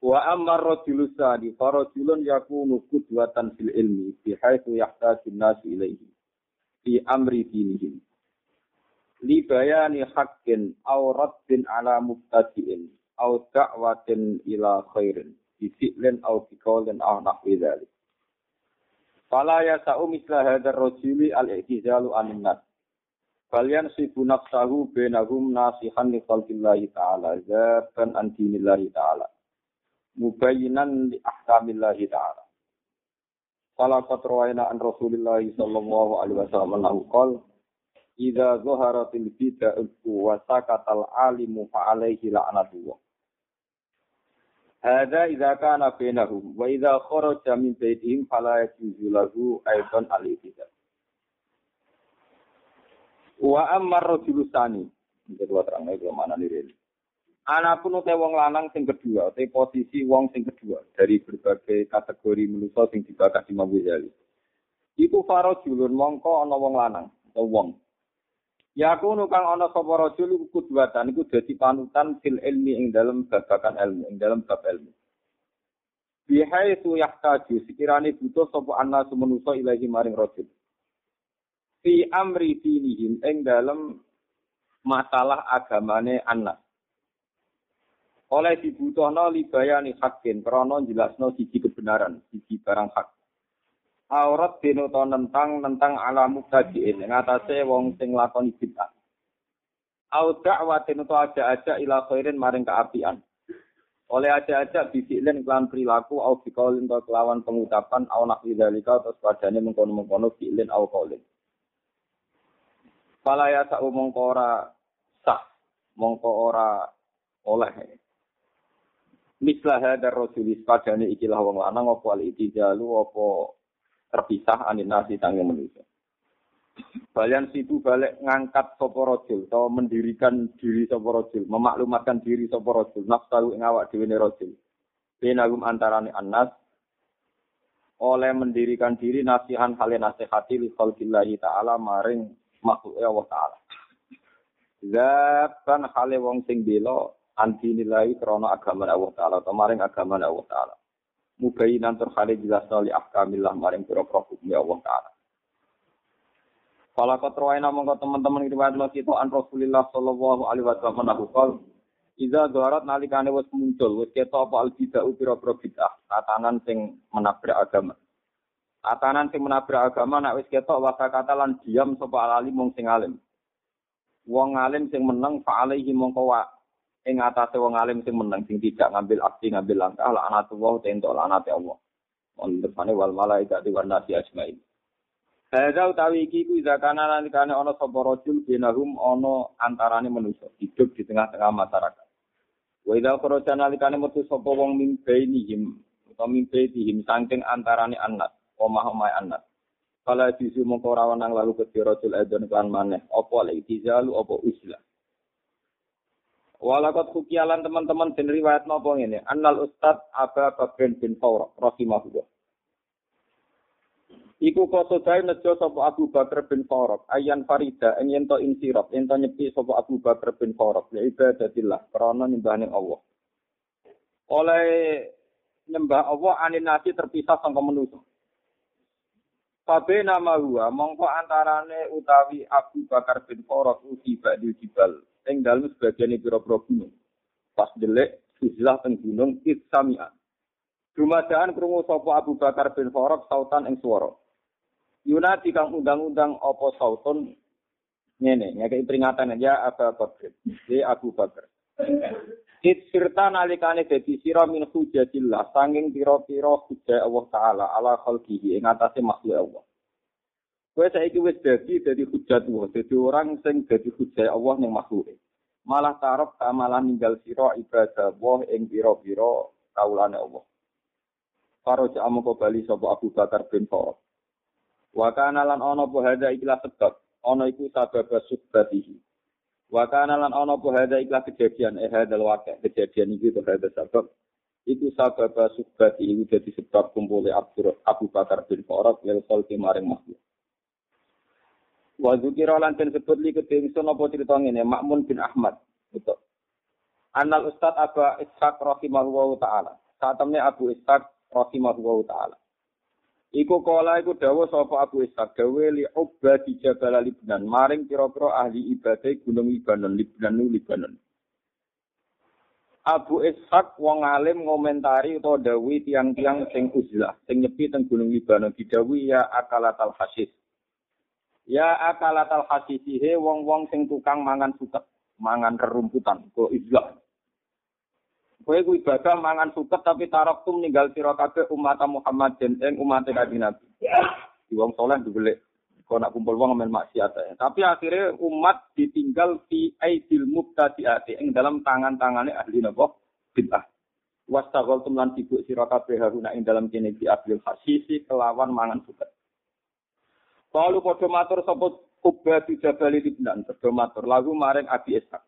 Wa ammar rajulu sadi farajulun yakunu qudwatan fil ilmi bi haitsu yahtaju nasu ilaihi fi amri dinihim. Li bayani haqqin aw raddin ala mubtadi'in aw da'watin ila khairin bi fi'lin aw bi qawlin aw nahwi dzalik. Fala yasa'u misla hadzal rajuli al-i'tizalu anin nas. Kalian sibu nafsahu bainahum nasihan li khalqillahi ta'ala zaban an ta'ala mubayyinan li ahkamillahi ta'ala. Fala qad an Rasulillah sallallahu alaihi wasallam annahu qala Idza zaharatil bid'atu wa sakatal alimu fa alaihi la'natullah. Hadza idza kana bainahum wa idza kharaja min baitihim fala yajuzu lahu aidan al-ibtidah. Wa amma rajulu sani. Ini kedua terang ini mana nih Anapun utai wong lanang sing kedua, utai posisi wong sing kedua dari berbagai kategori manusia sing dibakar di Imam Ghazali. Iku faro julun mongko ana wong lanang atau wong. Ya aku nukang ana sapa rajul iku kudwatan iku dadi panutan fil ilmi ing dalam babakan ilmu, ing dalam bab ilmu. Bihai tu yahtaju sekirane butuh sapa ana manusa ilahi maring rajul. Fi amri dinihim ing dalam masalah agamane anak oleh dibutuhno libayani hakin krana jelasno siji kebenaran, siji barang hak. Aurat denoto nentang nentang alamu kajiin ing atase wong sing lakoni bid'ah. Au da'watin to aja-aja ila khairin maring keapian. Oleh aja-aja bisiklen kelan perilaku au bikaulin to kelawan pengucapan au nakwi dalika terus padane mengkono-mengkono fi'lin au qaulin. Fala ya sa mongko ora sah, mongko ora oleh mislah hadar rasulis padane ikilah wong lanang apa al itijalu apa terpisah anin nasi tangi manusia. Balian situ balik ngangkat sopo rojul, atau mendirikan diri sopo rojul, memaklumatkan diri sopo rojul, nafsu ing awak dhewe rojul. Benagum antarane anas oleh mendirikan diri nasihan hale nasihati li khalqillahi ta'ala maring makhluk Allah ta'ala. Zaban hale wong sing bela anti nilai krono agama Allah Ta'ala atau maring agama Allah Ta'ala. Mubayinan terkali jelas li ahkamillah maring pira-pira Allah Ta'ala. Fala katrawaina mongko teman-teman riwayat lo kita an Rasulillah sallallahu alaihi wasallam nahu qol Iza dharat nalikane wis muncul wis ketok apa al bid'ah pira-pira bid'ah tatanan sing menabrak agama. Tatanan sing menabrak agama nek wis ketok wasa kata lan diam sapa alim mung sing alim. Wong alim sing meneng fa alaihi mongko ing atase wong alim sing meneng sing tidak ngambil aksi ngambil langkah la anatullah tento anate Allah. On depannya wal malaikat wan nasi ajmain. Hadza utawi iki ku iza kana nalikane ana sapa rajul binahum ana antarane manusa hidup di tengah-tengah masyarakat. Wa idza kharaja nalikane metu sapa wong min bainihim utawa min bainihim saking antarane anak, omah-omah anak. Kala disu mongko ora nang lalu ke rajul edon kan maneh apa dizalu apa uslah. Walakot kukialan teman-teman dan riwayat nopo ini. Annal Ustad Aba Bakrin bin Faurah. Rahimahullah. Iku kosodai nejo sopo Abu Bakar bin Faurah. Ayan Farida. Yang yento insirab. Yento nyepi sopo Abu Bakar bin Faurah. Ya ibadatillah. Karena nyembahnya Allah. Oleh nyembah Allah anin nasi terpisah sama manusia. Fabe nama huwa, mongko antarane utawi Abu Bakar bin Faurah uji ba'dil jibal ing dalem sebagian pira-pira gunung. Pas delek izlah teng gunung Itsami'an. Dumadaan krungu sapa Abu Bakar bin Farab sautan ing swara. Yunati kang undang-undang apa sautun ngene, ngekei peringatan ya Abu Bakar. Di Abu Bakar. It sirta nalikane dadi sira min hujatillah sanging pira-pira hujah Allah taala ala khalqihi ing atase makhluk Allah. Kowe saiki wis dadi dadi hujat wa, dadi orang sing dadi hujat Allah ning makhluk. Malah tarok malah ninggal sira ibadah Allah ing pira-pira kaulane Allah. Faraja amko bali sapa Abu Bakar bin Farad. Wa kana lan ana apa hadza ikilah sebab, ana iku sabab subbatihi. Wa kana lan ana apa hadza ikilah kejadian, eh hadzal waqi' kejadian iki to hadza sebab iku sabab subbati iku dadi sebab kumpule Abu Bakar bin Farad lil khalqi maring makhluk. Wa dzikira lan den sebut li kedhe ingsun apa crita ngene Makmun bin Ahmad. Betul. Anal Ustad Abu Ishaq rahimahullahu taala. Saat temne Abu Ishaq rahimahullahu taala. Iku kala iku dawuh sapa Abu Ishaq dawe li ubba di Jabal Libnan maring pira-pira ahli ibadah gunung Libanon Libnan Libanon. Abu Ishaq wong alim ngomentari utawa dawi tiang-tiang sing uzlah sing nyepi teng gunung Libanon didawi ya akalatal hasis. Ya akalatal hasisihe wong-wong sing tukang mangan suket, mangan rerumputan, kok uzlah. Kowe ku ibadah mangan suket tapi tarok tum ninggal sira kabeh umat Muhammad dan ing umat Kanjeng Nabi. Di wong saleh dibelek kok nak kumpul wong men maksiat ya. Tapi akhirnya umat ditinggal di aidil mubtadi'ati ing dalam tangan-tangane ahli napa bid'ah. Wastagol tum lan sibuk sira kabeh haruna ing dalam kene di abil hasisi kelawan mangan suket. Kalau padha matur sapa Ubah di Jabal Libnan, padha lagu maring Abi Ishaq.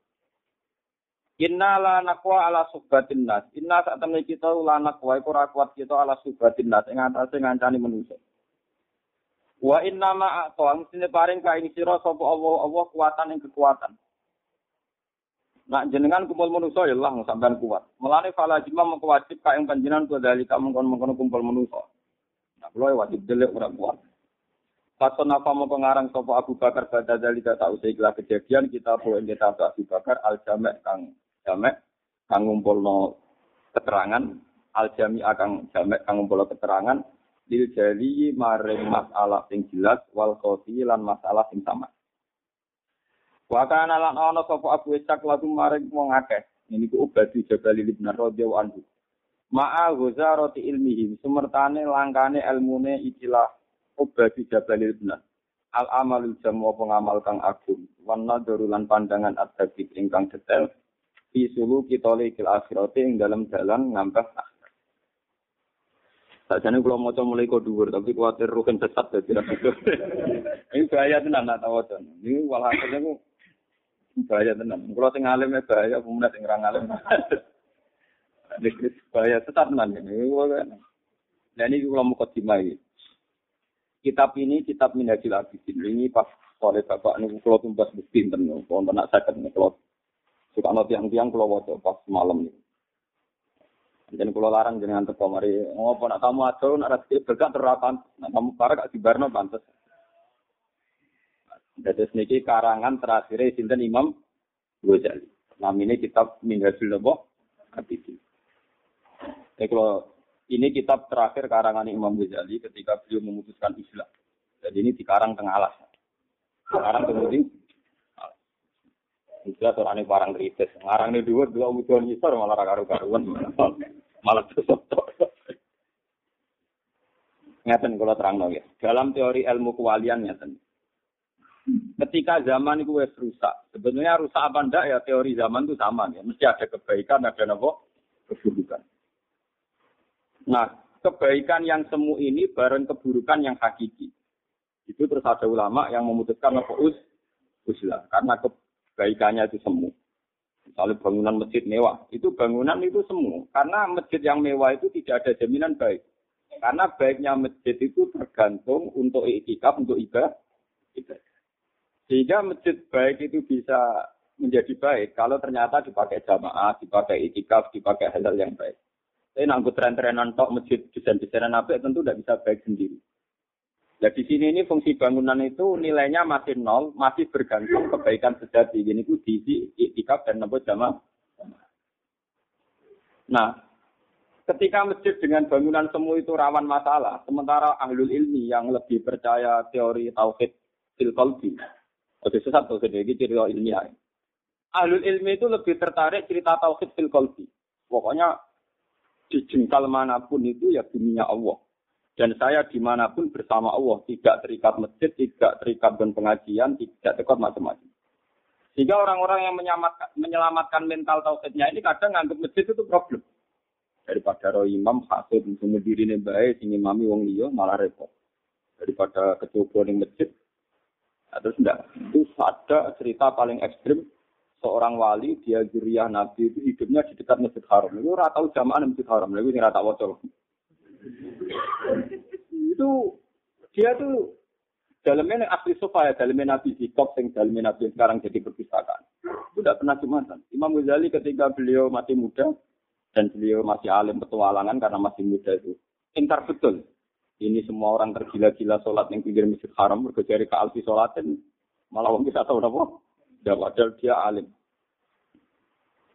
Inna la nakwa ala subatin nas. Inna saat temen kita la nakwa iku ora kuat kita ala subatin nas ing atase ngancani manusa. Wa inna ma a'ta mestine paring ka ing sira Allah Allah kuatan ing kekuatan. Nak jenengan kumpul manusa ya Allah sampean kuat. Melane fala jima mengko wajib ka ing panjenengan ku dalika mengkon-mengkon kumpul manusa. Nah, kula wajib delek ora kuat. Faton apa mau pengarang sopo Abu Bakar pada dalika tak usai kejadian kita boleh kita Abu Bakar al jamek kang jamek kang ngumpulno keterangan al jami akan jamek kang ngumpulno keterangan lil jali maring masalah sing jelas wal khofi lan masalah sing sama. Wa kana lan ana Abu Ishaq lagu maring wong akeh. Ini ku ubadi Jabal Ibn radhiyallahu anhu. Ma'a ghazarati ilmihi sumertane langkane ilmune ikilah ubadi Jabal Ibn. Al amalul jamu pengamal kang agung. Wan nadharu lan pandangan adabik ingkang detail fi sulu kita likil akhirat ing dalam jalan ngampah akhirat. Sajane kula maca mulai kok dhuwur tapi kuwatir rugen sesat dadi ra gitu. Ini bahaya tenan nak tawaca. Ini walhasil niku bahaya tenan. Kula sing alim bahaya, pemuda sing ra alim. Ini bahaya sesat tenan ini. Nah ini kula mau ini. Kitab ini kitab Minhajul Abidin. Ini pas oleh bapak ini kalau tumbas pinten, kalau nak sakit nih kalau suka no tiang-tiang kalau waca pas malam nih. Jadi kalau larang jangan teko mari ngopo nak kamu ado nak rezeki berkah terapan, nak kamu para gak dibarno pantes. Jadi niki karangan terakhir sinten Imam Ghazali. Namanya kitab Minhajul Nabo Abidin. Jadi kalau ini kitab terakhir karangan Imam Ghazali ketika beliau memutuskan Islam. Jadi ini dikarang tengah alas. Sekarang kemudian orang ini barang kritis. Ngarang ini dua, dua ujian nyisor malah karu-karuan. Malah sesuatu. Ngeten kalau terang ya. Dalam teori ilmu kewalian ngeten. Ketika zaman itu wes rusak. Sebenarnya rusak apa ndak ya teori zaman itu sama ya. Mesti ada kebaikan, ada apa? Keburukan. Nah, kebaikan yang semu ini bareng keburukan yang hakiki. Itu terus ada ulama yang memutuskan apa us uslah. Karena ke, kebaikannya itu semu. Misalnya bangunan masjid mewah, itu bangunan itu semu. Karena masjid yang mewah itu tidak ada jaminan baik. Karena baiknya masjid itu tergantung untuk itikaf, untuk ibadah. Sehingga masjid baik itu bisa menjadi baik kalau ternyata dipakai jamaah, dipakai itikaf, dipakai hal-hal yang baik. Tapi nanggut tren-trenan tok masjid desain-desainan apa tentu tidak bisa baik sendiri. Nah di sini ini fungsi bangunan itu nilainya masih nol, masih bergantung kebaikan sejati. Ini itu diisi iktikaf dan nembus jamaah. Nah, ketika masjid dengan bangunan semu itu rawan masalah, sementara ahlul ilmi yang lebih percaya teori tauhid fil. Oke, sesat tuh ini cerita ilmiah. Ahlul ilmi itu lebih tertarik cerita tauhid fil. Pokoknya di jengkal mana pun itu ya dunia Allah. Dan saya di mana pun bersama Allah, tidak terikat masjid, tidak terikat dengan pengajian, tidak terikat macam-macam. Sehingga orang-orang yang menyelamatkan, mental tauhidnya ini kadang nganggap masjid itu problem. Daripada roh imam hasud sing dirine bae sing imami wong liya malah repot. Daripada kecoba ning masjid. Nah, terus enggak, itu ada cerita paling ekstrim seorang wali dia juriah nabi itu hidupnya di dekat masjid haram. Itu ora tau jamaah masjid haram. Lha ini ora tak waca. itu dia tuh dalamnya asli sofa ya, dalamnya Nabi Zikop, yang dalamnya Nabi sekarang jadi perpustakaan. Itu tidak pernah jumatan. Imam Ghazali ketika beliau masih muda, dan beliau masih alim petualangan karena masih muda itu. Pintar betul. Ini semua orang tergila-gila sholat yang pinggir masjid haram, berkejari ke alfi sholatin, malah orang kita tahu apa. Ya, padahal dia alim.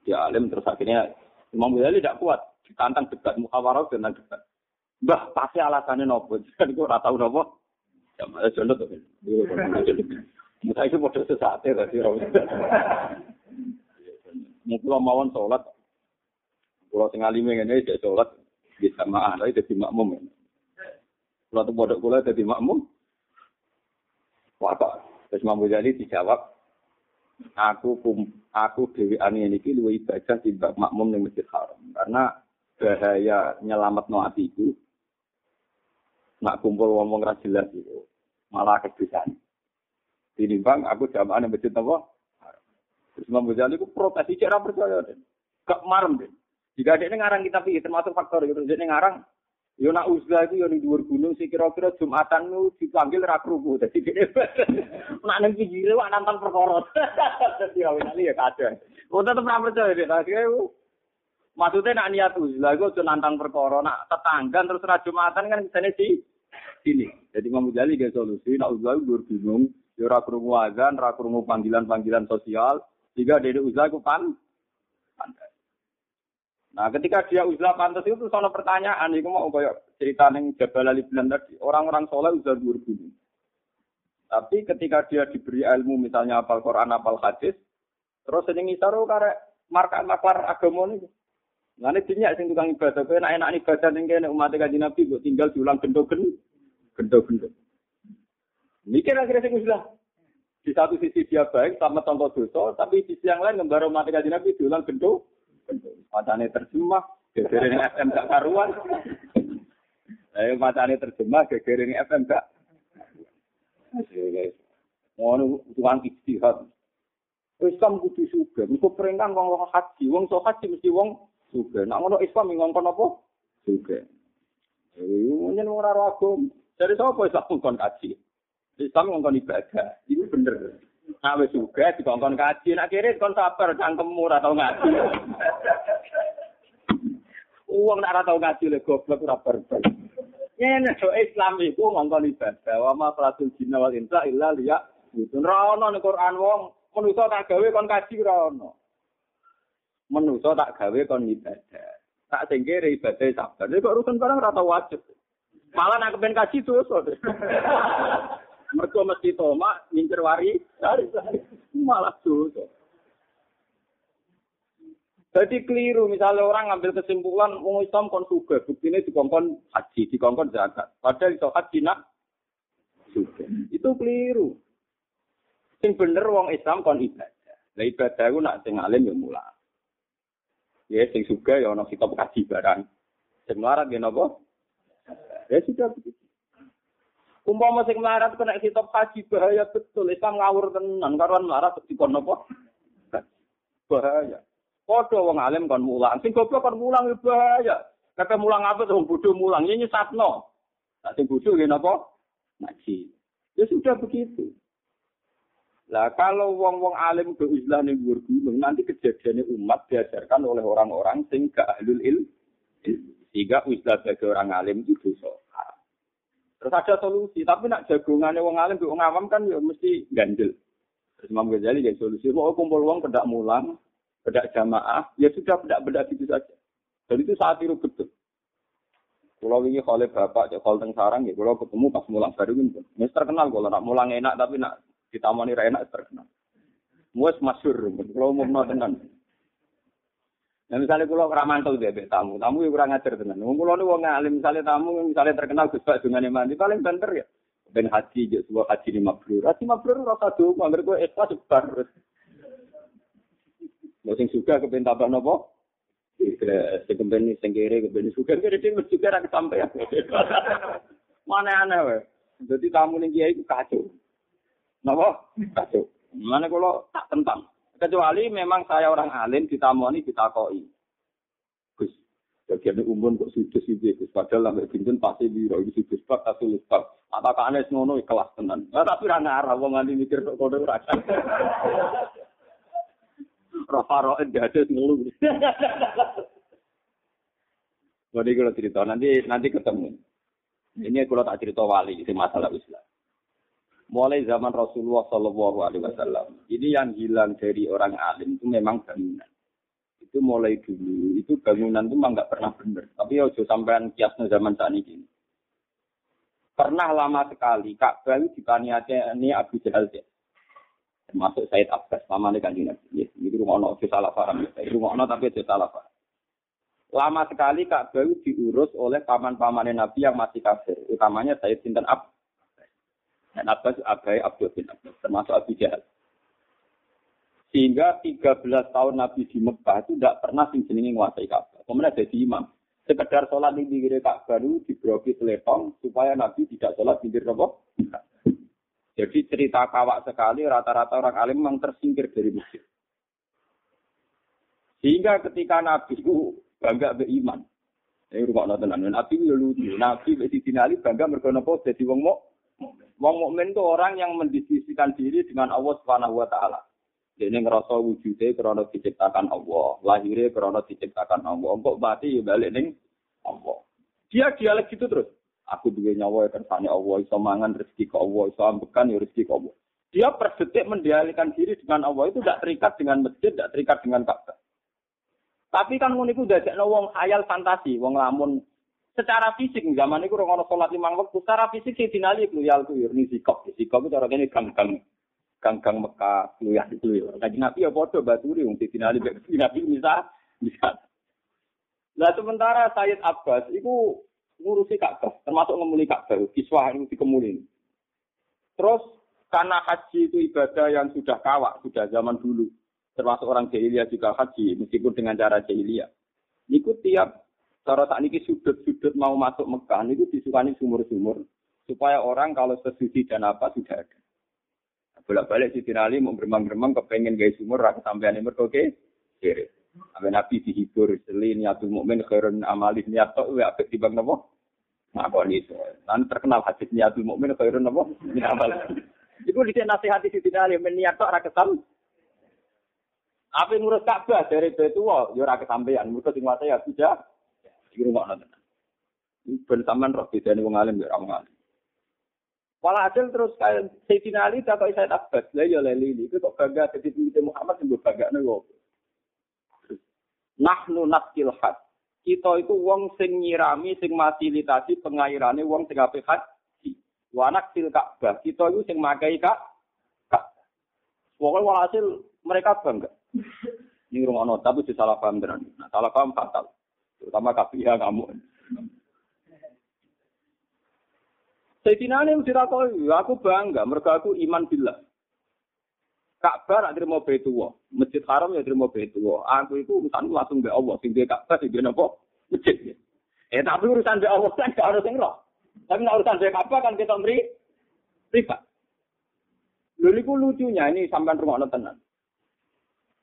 Dia alim, terus akhirnya Imam Ghazali tidak kuat. Ditantang debat, muhawarah dengan debat. Mbah, pasti alasannya nopo. Jadi gue tahu nopo. Ya malah jono tuh. Kita itu model sesate tadi. Mungkin mawon sholat. Kalau tinggal lima ini dia sholat di jamaah, tapi jadi makmum. Kalau tuh bodoh kula jadi makmum. Wah, terus Imam jadi dijawab, aku kum, aku dewi ani ini ki luwih ibadah timbang makmum ning Masjid Haram karena bahaya no atiku nak kumpul ngomong ra jelas itu malah kebiasaan. Ini bang, aku jamaah yang masjid apa? Terus Imam Ghazali itu protes, cek ra percaya. Gak marem deh. Jika ini ngarang kita pikir termasuk faktor itu. Jadi ngarang, yo nak uzlah itu yo di dhuwur gunung sih kira-kira Jumatan lu dipanggil ra kruku. Dadi dene nak nang pinggire wak nonton perkara. Dadi awene ya kadang. Kok tetep ra percaya. Tadi Maksudnya nak niat uzlah itu nantang perkara, nak tetangga terus ra Jumatan kan kesane sih sini. Jadi Imam Ghazali dia solusi, nak uzlah gue bingung, ya ora krungu azan, krungu panggilan-panggilan sosial, sehingga dari uzlah ku pan pantas. Nah, ketika dia uzlah pantas itu ada pertanyaan, itu mau kayak cerita neng Jabal Ali bilang tadi, orang-orang soleh uzlah gue bingung. Tapi ketika dia diberi ilmu misalnya apal Quran, apal hadis, terus seneng isaru karek marka maklar agama ini. Nah, ini dinyak sing tukang ibadah, kowe enak enak ibadah ning kene umat kanjeng Nabi kok tinggal diulang gendo-gendo. Gendo-gendo. Mikir akhirnya sing sudah. Di satu sisi dia baik sama contoh dosa, tapi di sisi yang lain ngembar umat kanjeng Nabi diulang gendo. Macane terjemah, gegere FM gak karuan. Eh macane terjemah, gegere ning FM gak. Ngono tukang istihad. Islam kudu suga, mesti perintah wong haji, wong so haji mesti wong suga. Nak ngono Islam ngongkon apa? Suga. Eh, nyen ora ora agam. Dari sapa Islam ngongkon kaji? Islam ngongkon ibadah. Ini bener. Nah, wis suga dikongkon kaji, nak kiri kon sabar cangkemmu ora tau ngaji. Uang nak ora tau ngaji le goblok ora berber. Yen so Islam iku ngongkon ibadah. Wa ma falatul jinna wal insa illa liya. Itu ora ono ning Quran wong manusa tak gawe kon kaji ora ono. Manusa tak gawe kon ibadah. Tak sing kere ibadah sabar. Nek urusan barang ora tau wajib. Malah nak kepen kaji dosa. Mergo mesti tomak ngincer wari, malah dosa. Jadi keliru, misalnya orang ngambil kesimpulan, wong Islam kon suga, buktinya dikongkon haji, dikongkon zakat. Padahal iso haji nak suga. Itu keliru. Sing bener wong Islam kon ibadah. Lah ibadah ku nak sing alim ya mula. Ya sing suga ya ana kitab kaji barang. Sing melarat ya? Ya sudah begitu. Umpama sing melarat kena kitab haji bahaya betul. Islam ngawur tenan karuan melarat dikon napa? Bahaya. Padha wong alim kon mulang, sing goblok kon mulang ya bahaya. Kata mulang apa tuh bodoh mulang, ini nyesatno. Nah, sing bodoh ya napa? Ngaji. Ya sudah begitu. Lah kalau wong-wong alim ke Islam ning dhuwur nanti kejadiannya umat diajarkan oleh orang-orang sing gak ahlul il. Sehingga Islam sebagai orang alim itu dosa. Terus ada solusi, tapi nak jagongannya wong alim wong awam kan ya mesti ganjel. Terus Imam Ghazali ya solusi, mau kumpul wong kedak mulang, bedak jamaah, ya sudah bedak-bedak itu saja. Dan itu saat itu betul. Kalau ini oleh bapak, ya kalau sarang, ya kalau ketemu pas mulang baru ini, ini terkenal kalau nak mulang enak tapi nak ditamani enak terkenal. Muas masyur, kalau mau tenan. Nah misalnya kalau ramantul bebek tamu, tamu yang kurang ajar tenan. Wong kalau nih wong alim misalnya tamu misalnya terkenal Gus Pak dengan mandi paling banter ya. Ben haji, ya sebuah haji di mabrur. Haji mabrur rasa dulu, anggar gue ikhlas sebar. Lo sing suka kepen nopo? Sekemben sing kere kemben suka kere dhewe juga ra kesampean. Mana aneh wae. Dadi tamu ning kiai iku kacau. Napa? Kacau. Mana kalau tak tentang. Kecuali memang saya orang alim ditamoni ditakoki. Gus, bagian umum kok sudus iki Gus. Padahal lambe dinten pasti biro iki sudus bab atau bab. Apa kane ngono kelas tenan. Nah, tapi ra ngarah wong nganti mikir kok kono ora. Rafaro ada ngelu. Jadi kalau cerita nanti nanti ketemu. Ini kalau tak cerita wali itu masalah Islam. Mulai zaman Rasulullah Shallallahu Alaihi Wasallam, ini yang hilang dari orang alim itu memang bangunan. Itu mulai dulu, itu bangunan itu memang nggak pernah benar. Tapi ojo sampean kiasnya zaman saat ini. Pernah lama sekali Ka'bah dipaniati ini Abu Jahal termasuk Said Abbas, lama ini kan ini. Ini rumah ono salah paham. Rumah ono tapi salah paham. Lama sekali Ka'bah diurus oleh paman-paman Nabi yang masih kafir. Utamanya Sayyid Sinten Ab. Dan Abbas Abai Abdul bin Abbas. Termasuk Abu Jahal. Sehingga 13 tahun Nabi di Mekah itu tidak pernah sing jenenge nguasai Ka'bah. Kemudian jadi imam. Sekedar sholat di pinggir Ka'bah itu dibroki telepon supaya Nabi tidak sholat pinggir Jadi cerita kawak sekali rata-rata orang alim memang tersingkir dari masjid. Sehingga ketika Nabi itu bangga be iman. Ini rumah tenan. Nabi itu lucu. Nabi di dinali bangga mergo napa dadi wong muk. Wong mukmin itu orang yang mendiskusikan diri dengan Allah Subhanahu wa taala. Dia ngerasa wujudnya karena diciptakan Allah, lahirnya karena diciptakan Allah. Kok mati ya balik ning Allah. Dia dialek gitu terus. Aku juga nyawa ya kersane Allah, iso mangan rezeki ke Allah, iso ambekan ya rezeki ke Allah. Dia per detik mendialihkan diri dengan Allah itu tidak terikat dengan masjid, tidak terikat dengan Ka'bah. Tapi kan ngono iku dadekno wong khayal fantasi, wong lamun secara fisik zaman itu orang orang sholat lima waktu secara fisik sih dinali keluyal tuh ya ini sikap sikap itu orang ini gang-gang gang-gang Mekah keluyal itu ya. Kaji nabi ya bodoh baturi untuk dinali nabi bisa bisa. Nah sementara Sayyid Abbas itu ngurusi Ka'bah termasuk ngemuli Ka'bah kiswah itu dikemuli. Terus karena haji itu ibadah yang sudah kawak sudah zaman dulu termasuk orang jahiliyah juga haji, meskipun dengan cara jahiliyah. Niku tiap cara tak niki sudut-sudut mau masuk Mekah niku disukani sumur-sumur supaya orang kalau sesuci dan apa sudah ada. Bolak-balik si mau beremang-beremang kepengen gaya sumur rasa sampean ini oke kiri. Sampai Nabi dihibur selin niatul mukmin khairun amali niat tok wa apik tibang napa? Ngakon itu. Lan terkenal hadis niatul mukmin khairun napa? Amal. Iku dhisik nasihati si Ali meniat tok ora kesam apa ngurus Ka'bah dari Betua, ya ora kesampaian. Mergo sing wae ya sudah di rumah nonton. Ben sampean roh bedane wong alim ya wong alim. hasil terus kayak Sayyidina Ali tak kok saya Abbas. Lah ya leli itu kok bangga dadi pintu Muhammad sing bangga yo. Nahnu naskil had. Kita itu wong sing nyirami sing fasilitasi pengairane wong sing apik haji. Wa naksil Ka'bah. Kita itu sing makai Kak. Pokoknya walhasil mereka bangga. Ini rumah tapi salah paham tenan. Nah, salah paham fatal. Terutama KPIA kamu. Sayyidina Ali dirakoi, aku bangga, mereka aku iman billah. Ka'bah nak terima Baitullah, Masjid Haram ya terima Baitullah. Aku itu urusan langsung be Allah, sing Ka'bah sing napa? Masjid. Eh tapi urusan be Allah kan gak harus sing. Tapi nak urusan be Ka'bah kan kita beri privat. Lalu lucunya ini sampai rumah tenan.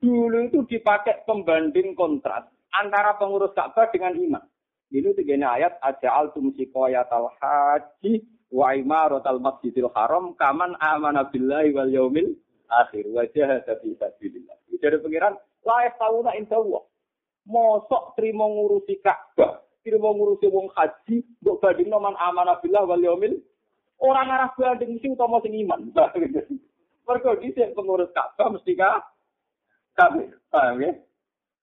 Dulu itu dipakai pembanding kontras antara pengurus Ka'bah dengan imam. Ini tiga ayat aja altum sikoyatal haji wa imaratal masjidil haram kaman amana billahi wal yaumil akhir wa jahada fi sabilillah. Dari pengiran la inda Allah. Mosok terima ngurusi Ka'bah, terima ngurusi wong haji, mbok bandingno man amana billahi wal yaumil orang arah banding mesti utama sing iman. Mergo dhisik pengurus Ka'bah mesti kah kafir. Paham ya?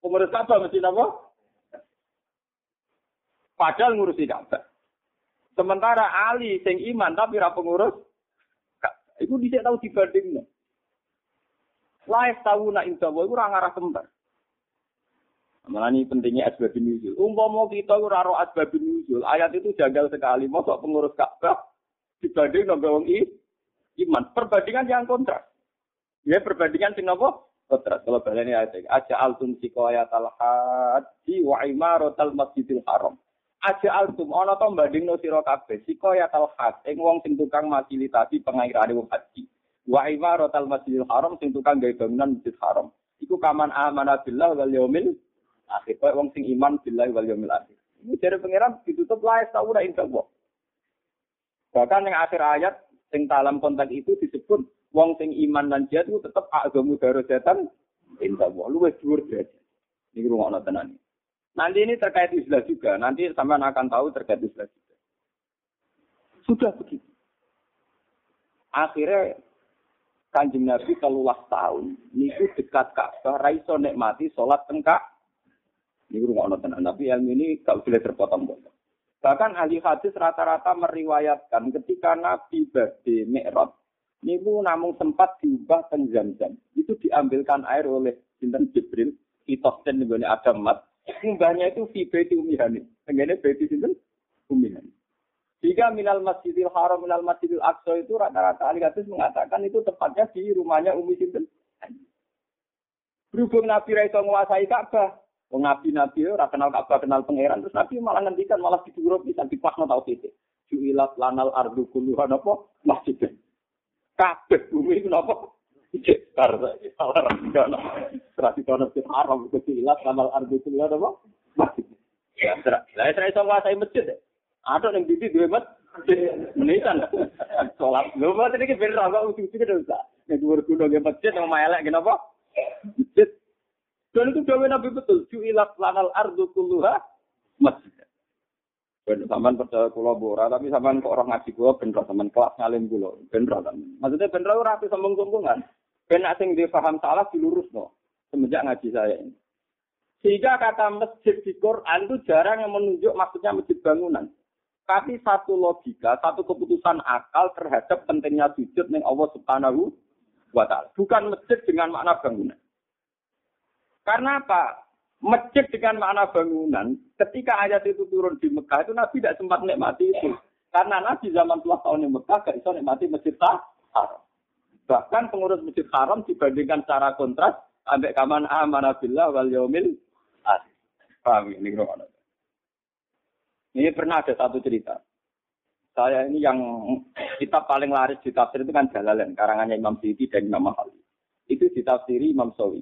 Pengurus Ka'bah mesti apa? Padahal ngurusi Ka'bah. Sementara Ali sing iman tapi ra pengurus Iku dhisik tau dibandingno. Laif tahu nak indah iku ora ngarah kembar. Malah ini pentingnya asbab nuzul. Umpama kita ora ro asbab nuzul, ayat itu janggal sekali. Mosok pengurus Ka'bah dibanding nang wong iman. Perbandingan yang kontras. Ya perbandingan sing apa? Terus kalau baleni ayat aja altum sikoyat al haji wa imaratal masjidil haram. Aja altum ana to bandingno sira kabeh sikoyat al haj ing wong sing tukang fasilitasi pengairane wong haji. Wa imaratal masjidil haram sing tukang gawe bangunan masjid haram. Iku kaman amana billah wal yaumil akhir. Kaya wong sing iman billah wal yaumil akhir. Ini dari pangeran ditutup lah tahu ora indah Bahkan yang akhir ayat sing dalam konteks itu disebut wong sing iman dan jihad itu tetap agamu darajatan indah Allah. Luwes dhuwur derajat. Ini rumah tenan. Nanti ini terkait istilah juga. Nanti sampean akan tahu terkait istilah juga. Sudah begitu. Akhirnya kanjeng Nabi telulah tahun. Niku dekat Ka'bah, raiso nikmati sholat tengkak. Ini rumah tenan. Nabi ilmu ini gak boleh terpotong-potong. Bahkan ahli hadis rata-rata meriwayatkan ketika Nabi badhe Mi'raj niku namun sempat diubah ke jam-jam. Itu diambilkan air oleh Sinten Jibril, Itosten nih Adam Mat. Mbahnya itu fi baiti umihani. Tenggene baiti sinten? Umihani. Jika minal masjidil haram, minal masjidil aqsa itu rata-rata ahli mengatakan itu tepatnya di rumahnya Umi Sinten. Berhubung Nabi Raisa menguasai Ka'bah, Wong nabi-nabi ora kenal Ka'bah, kenal pangeran, terus nabi malah ngendikan malah dituro bisa dipakno tau titik. Ju'ilat lanal ardu kulluha napa masjid. Kabeh bumi itu napa? Cekar, salah rasiono. Serasi kono sing haram ju'ilat lanal ardu kulluha napa? Masjid. Ya. Lah saya iso nguasai masjid. Ada yang didi duwe masjid. Menisan. Salat. Lho, mboten iki ben ra kok utuh-utuh usah. Nek dhuwur gunung masjid nang elek kenapa? Masjid Dan itu dawe Nabi betul. Ju'ilat lanal ardu kulluha masjid. Ben sampean percaya kula bora, tapi sampean kok orang ngaji kula ben sampean kelas ngalim kula. Ben Maksudnya ben ora api sombong-sombongan. Ben sing dia paham salah dilurusno semenjak ngaji saya ini. Sehingga kata masjid di Quran itu jarang yang menunjuk maksudnya masjid bangunan. Tapi satu logika, satu keputusan akal terhadap pentingnya sujud yang Allah Subhanahu wa taala. Bukan masjid dengan makna bangunan. Karena apa? Masjid dengan makna bangunan, ketika ayat itu turun di Mekah, itu Nabi tidak sempat nikmati itu. Karena Nabi zaman puluh tahun di Mekah, gak bisa nikmati Masjid Haram. Bahkan pengurus Masjid Haram dibandingkan secara kontras, ambek kaman amanabillah wal yaumil. Paham ini Ini pernah ada satu cerita. Saya ini yang kita paling laris di tafsir itu kan Jalalain, karangannya Imam Siti dan Imam Mahali. Itu ditafsiri Imam Sawi.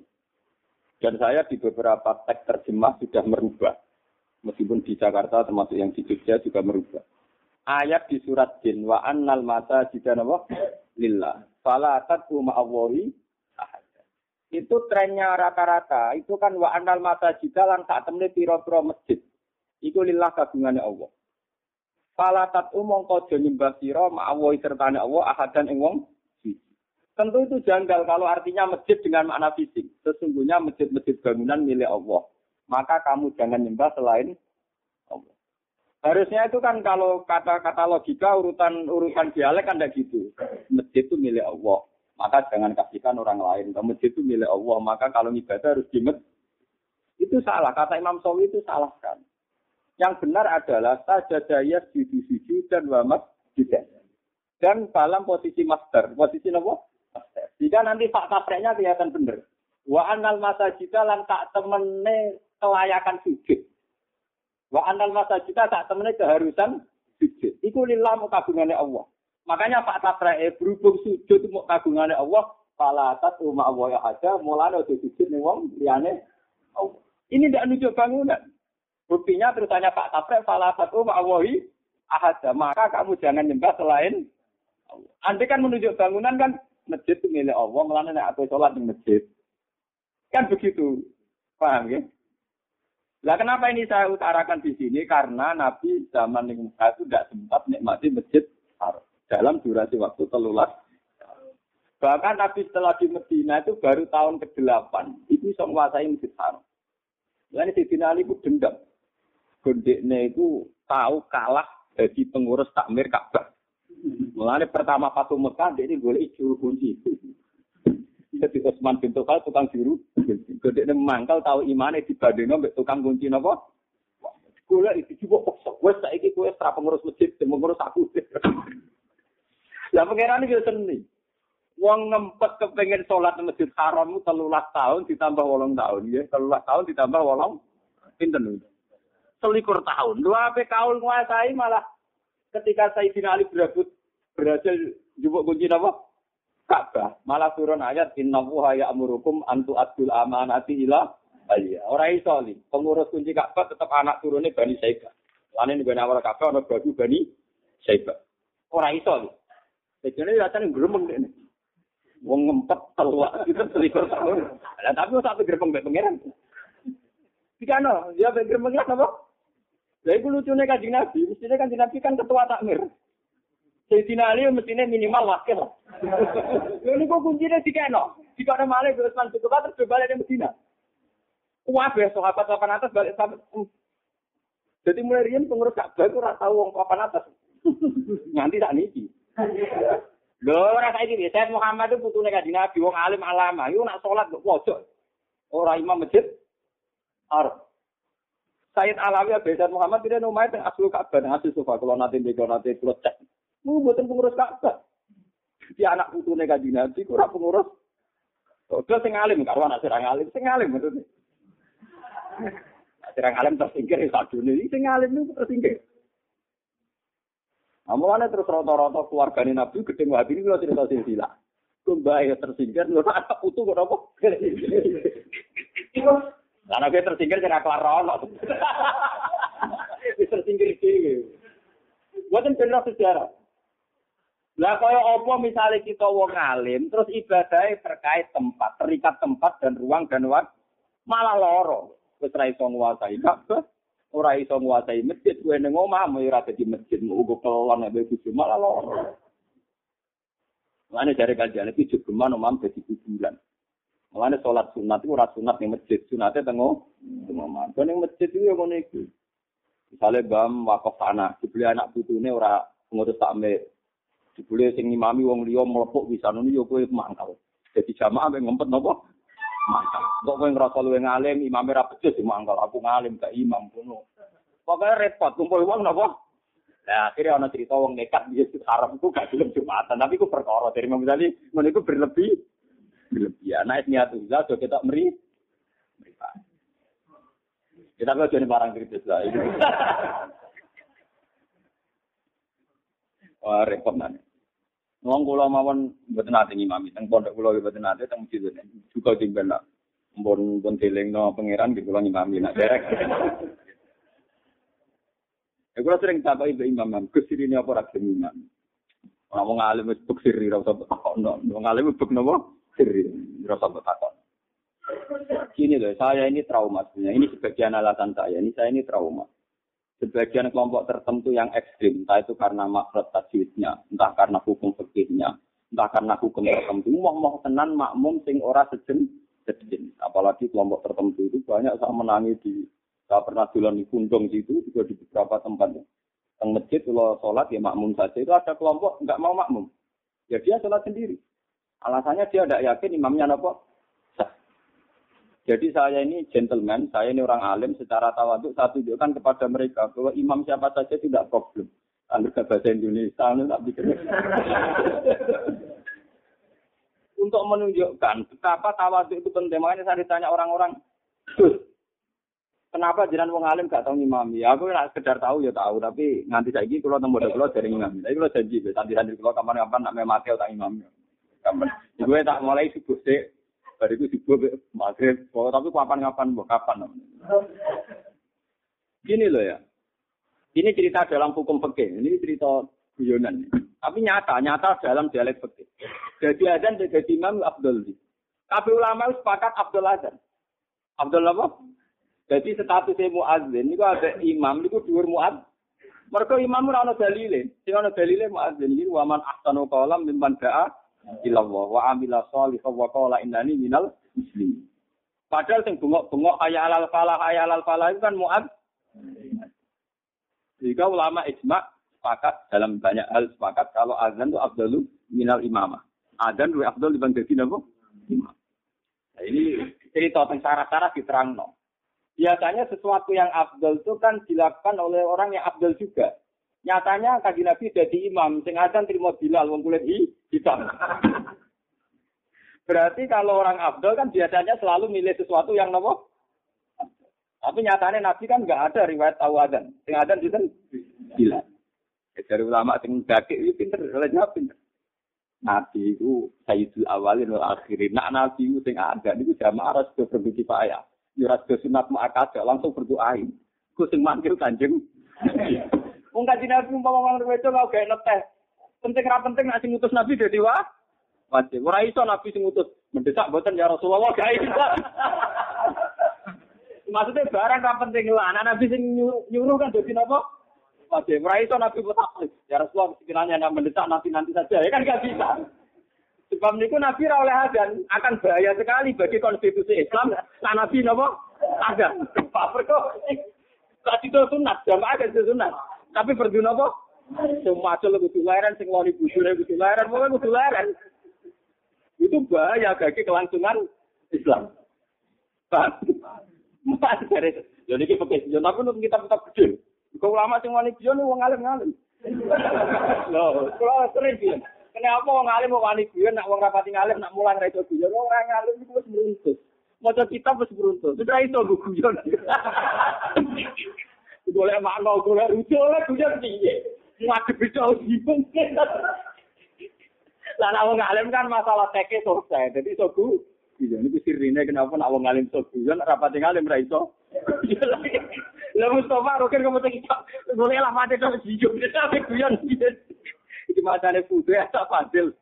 Dan saya di beberapa teks terjemah sudah merubah. Meskipun di Jakarta termasuk yang di Jogja juga merubah. Ayat di surat Jin wa annal masa jidanawa lillah. Fala tad'u ma'awahi Itu trennya rata-rata. Itu kan wa annal masa jidalan saat temne piro-piro masjid. Itu lillah kagungannya Allah. Fala tad'u mongko nyembah sira ma'awahi sertane Allah ahadan ing wong Tentu itu janggal kalau artinya masjid dengan makna fisik. Sesungguhnya masjid-masjid bangunan milik Allah. Maka kamu jangan nyembah selain Allah. Harusnya itu kan kalau kata-kata logika urutan urutan dialek kan tidak gitu. Masjid itu milik Allah. Maka jangan kasihkan orang lain. Masjid itu milik Allah. Maka kalau ibadah harus di Itu salah. Kata Imam Sawi itu salah kan. Yang benar adalah sajadaya sujud dan wamat juga. Dan dalam posisi master. Posisi apa? Jika nanti fakta praknya kelihatan benar. Wa anal masajida lan tak temene kelayakan sujud. Wa anal masajida tak temene keharusan sujud. Iku lillah kagungannya Allah. Makanya fakta praknya berhubung sujud mau kagungannya Allah. Falatat umma Allah ya ada. Mulanya udah sujud nih wong liane. Ini tidak nunjuk bangunan. Buktinya terusannya Pak Tapre, falatat umma Allah ahada. Maka kamu jangan nyembah selain. Andai kan menunjuk bangunan kan masjid itu milik Allah, melana nek aku sholat di masjid. Kan begitu. Paham ya? Lah kenapa ini saya utarakan di sini? Karena Nabi zaman yang itu tidak sempat nikmati masjid. Dalam durasi waktu telulas. Bahkan Nabi setelah di Medina itu baru tahun ke-8. Itu bisa menguasai masjid haram. Lain di Ali itu dendam. Gondeknya itu tahu kalah jadi pengurus takmir Ka'bah. Mulane pertama Fatu Mekah dia ini boleh juru kunci. Jadi Utsman bin Tufal tukang juru. Gede mangkal tahu imane dibandingno mbek tukang kunci napa? Golek iki coba paksa. Wes saiki kowe ora pengurus masjid, pengurus aku. Lah pangeran iki seni. Wong ngempet kepengen sholat di masjid haram telulah tahun ditambah wolong tahun ya. Telulah tahun ditambah wolong pinten Selikur tahun. Dua apa kaul nguasai malah ketika Sayyidina Ali berebut berhasil jubuk kunci apa? Ka'bah. Malah turun ayat inna wuha ya'murukum antu adul amanati ila Iya, orang iso li. Pengurus kunci Ka'bah tetap anak turunnya Bani Saibah. Lain ini Bani Awal Ka'bah, ada baju Bani Saibah. Orang iso li. Jadi rasanya geremeng ini. Wong ngempet keluar itu selikur tahun. Lah tapi satu gerbang mbek pangeran. Dikano, dia mbek gerbang apa? Lah iku lucune Kanjeng Nabi, mestine Kanjeng Nabi kan ketua takmir. Sayyidina Ali mestine minimal wakil. Lha niku kuncine dikano. Dikano malih terus lan cukup terus balik ke Medina. Kuwabe sahabat papan atas balik sampai Jadi mulai riyen pengurus Ka'bah itu ora tau wong papan atas. Nganti tak niki. Lho ora saiki piye? Sayyid Muhammad itu putune kanjeng Nabi wong alim alama. Iku nak salat kok pojok. Ora imam masjid. Arab. Sayyid Alawi Sayyid Muhammad tidak nomai teng aslu Ka'bah nang asli sofa kalau nanti mbek nanti terus cek. Mu mboten pengurus Ka'bah. Di anak putune kanjeng Nabi ora pengurus. Oke sing alim karo anak sing alim, sing alim maksudnya. Sing alim tersingkir sadune iki sing alim itu tersingkir. Amalane terus rata-rata keluargane Nabi gedeng wabi ini kalau cerita silsilah. Kumbai tersingkir, lho anak putu kok apa? Karena gue tersingkir kena kelar rono. tersingkir dhewe. Buatan benar sejarah. Lah kaya apa misalnya kita wong alim, terus ibadahnya terkait tempat, terikat tempat dan ruang dan waktu, malah loro. Wis ra iso nguasai Ka'bah, ora iso nguasai masjid kuwi ning omah ora dadi masjid ugo kelon nek bojo malah loro Mulane dari kajian itu juga omah dadi kuburan. Mulane sholat sunat itu ora sunat ning masjid, sunate tengo. Kok ning masjid itu ngono iku. Misale bam wakaf tanah, dibeli anak putune ora ngurus takmir. Dibeli sing ngimami wong liya mlepuk bisa ngono yo kowe mangkal. Jadi jamaah mek ngempet napa? mantap. Kok kowe ngrasa luwe ngalim, imame ra becus ya mangkal aku ngalim gak imam kuno. Pokoke repot kumpul wong napa? Nah, akhirnya ana cerita wong nekat di Masjid Haram itu gak gelem Jumatan, tapi itu perkara dari Imam Ghazali, ngono iku berlebih berlebihan. Nah, niat ulah do kita meri meripat. Kita kok jadi barang kritis lah. Wah, repot nanti. Wong kula mawon mboten nate ngimami teng pondok kula mboten nate teng masjid juga tinggal nak mbon pun dilingno pangeran di kula ngimami nak derek. Ya kula sering takoki ibu imam, Gus sirine apa ora gelem imam. Ora wong alim wis bek siri ora usah takon. Wong alim bek napa? Takon. Gini loh, saya ini trauma sebenarnya. Ini sebagian alasan saya. Ini saya ini trauma sebagian kelompok tertentu yang ekstrim, entah itu karena makhluk tajwidnya, entah karena hukum fikihnya, entah karena hukum tertentu, mau mau tenan makmum sing ora sejen sejen. Apalagi kelompok tertentu itu banyak saya menangi di saya pernah jalan di Kundong situ juga di beberapa tempat. Teng masjid kalau sholat ya makmum saja itu ada kelompok nggak mau makmum, ya dia sholat sendiri. Alasannya dia tidak yakin imamnya apa jadi saya ini gentleman, saya ini orang alim secara tawaduk saya tunjukkan kepada mereka bahwa imam siapa saja tidak problem. Anda bahasa Indonesia, Anda tak pikir. Untuk menunjukkan betapa tawaduk itu penting, makanya saya ditanya orang-orang, kenapa jangan wong alim gak tahu imami? Ya, aku nak sekedar tahu ya tahu, tapi nganti saya gitu kalau tembok kalau dari imam. Tapi kalau janji, santri-santri kalau kapan-kapan nak memakai tak imam. Gue tak mulai subuh sih, Bariku dibuat maghrib, oh, tapi kapan-kapan, kapan. Gini loh ya. Ini cerita dalam hukum fikih. Ini cerita guyonan. Tapi nyata, nyata dalam dialek fikih. Jadi adzan jadi imam Abdul. Tapi ulama itu sepakat Abdul adzan. Abdul apa? Jadi statusnya muadzin ini ada imam itu dua muad. Mereka imam ora ana dalile. Sing ana dalile muadzin iki waman ahsanu qalam mimman da'a ilallah wa amila sholihah wa qala innani minal muslimin. Padahal sing bengok-bengok ayat alal falah ayat alal falah itu kan muad. Jika ulama ijma sepakat dalam banyak hal sepakat kalau azan itu abdalu minal imamah. Azan lebih abdul dibanding jadi apa? Imam. Nah, ini cerita tentang syarat-syarat diterang no. Biasanya sesuatu yang abdul itu kan dilakukan oleh orang yang abdul juga. Nyatanya kaji Nabi jadi imam, sing azan terima Bilal wong kulit hitam. Berarti kalau orang Abdul kan biasanya selalu milih sesuatu yang nopo. Tapi nyatanya Nabi kan nggak ada riwayat tahu adan. Sing adan itu gila. Ya, dari ulama sing dake itu pinter, jawab pinter. Nabi itu sayyidul awalin wal akhirin. Nak Nabi itu sing ada niku jamaah harus berbagi payah. Ya harus sunat muakkad langsung berdoain. Ku sing manggil Kanjeng. Wong kanjeng Nabi umpama ngomong wedo kok gak neteh. Penting ra penting nek sing ngutus Nabi dadi wa. Wajib. Ora iso Nabi sing ngutus mendesak mboten ya Rasulullah gak iso. Maksudnya barang ra penting lah. Anak Nabi sing nyuruh kan dadi napa? Wajib. Ora iso Nabi mutak. Ya Rasulullah sekiranya nak mendesak nanti nanti saja. Ya kan gak bisa. Sebab niku Nabi ra oleh adan akan bahaya sekali bagi konstitusi Islam. Nah Nabi napa? Ada. Pak Perko. Tadi itu sunat, jamaah kan sunat. Tapi berdua apa? Semua acel kudu leren, sing wani bujure kudu leren, pokoknya kudu leren. Itu bahaya bagi kelangsungan Islam. Paham? Mas dari jadi kita pakai sejon tapi untuk kita tetap kecil. Kau lama sing wani bion wong alim ngalim. Loh, kalau sering bion. Kenapa wong alim mau wani bion nak wong rapati ngalim nak mulang ra iso bion ora ngalim iku wis meruntut. Maca kitab wis meruntut. Sudah gue guyon. Golek makna golek rujuk oleh guyon piye? Ngadep bisa bingung lah nak wong alim kan masalah teke selesai. Jadi iso gu iya ini sirine kenapa nak wong alim iso guyon rapat ngalim ra iso lah Mustafa rokin kamu tak kita boleh lah terus hijau dia tapi guyon itu macamnya fudu ya tak fadil.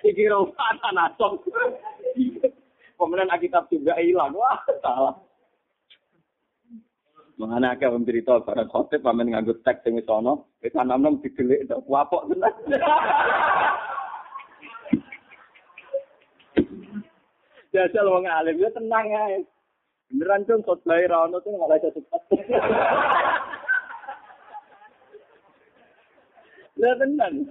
Iki rompatan nasom Kemudian kitab juga hilang. Wah, salah. Mengenai akeh wong cerita barang khotib pamen nganggo teks sing wis ana, wis anom-anom didelik tok wapok tenan. Jajal wong alim ya tenang ae. Beneran cung khotbah ra ono tuh malah cepet. Lah tenan.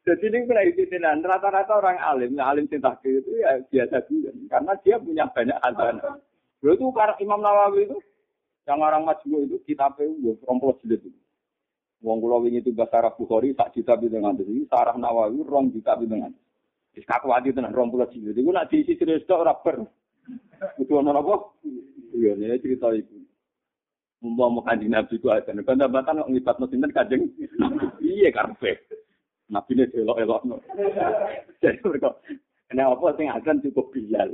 Jadi ini pernah rata-rata orang alim, alim cinta itu ya biasa juga, karena dia punya banyak hasanah. Dulu itu Imam Nawawi itu, yang orang majmu itu kitab itu rompol jilid itu. Wong kula wingi itu bahasa Arab Bukhari sak juta dengan ini sarah Nawawi rong juta dengan. Wis kakuati tenan rompol jilid. Iku nak diisi terus tok ora ber. Itu ono apa? Iya, ini cerita itu. Mumpah mau kanjeng Nabi itu aja. Bantah-bantah ngibat sinten kanjeng. Iya karpe. Nabi ini elok-elok. Jadi mereka, ini apa sing adan cukup bilal.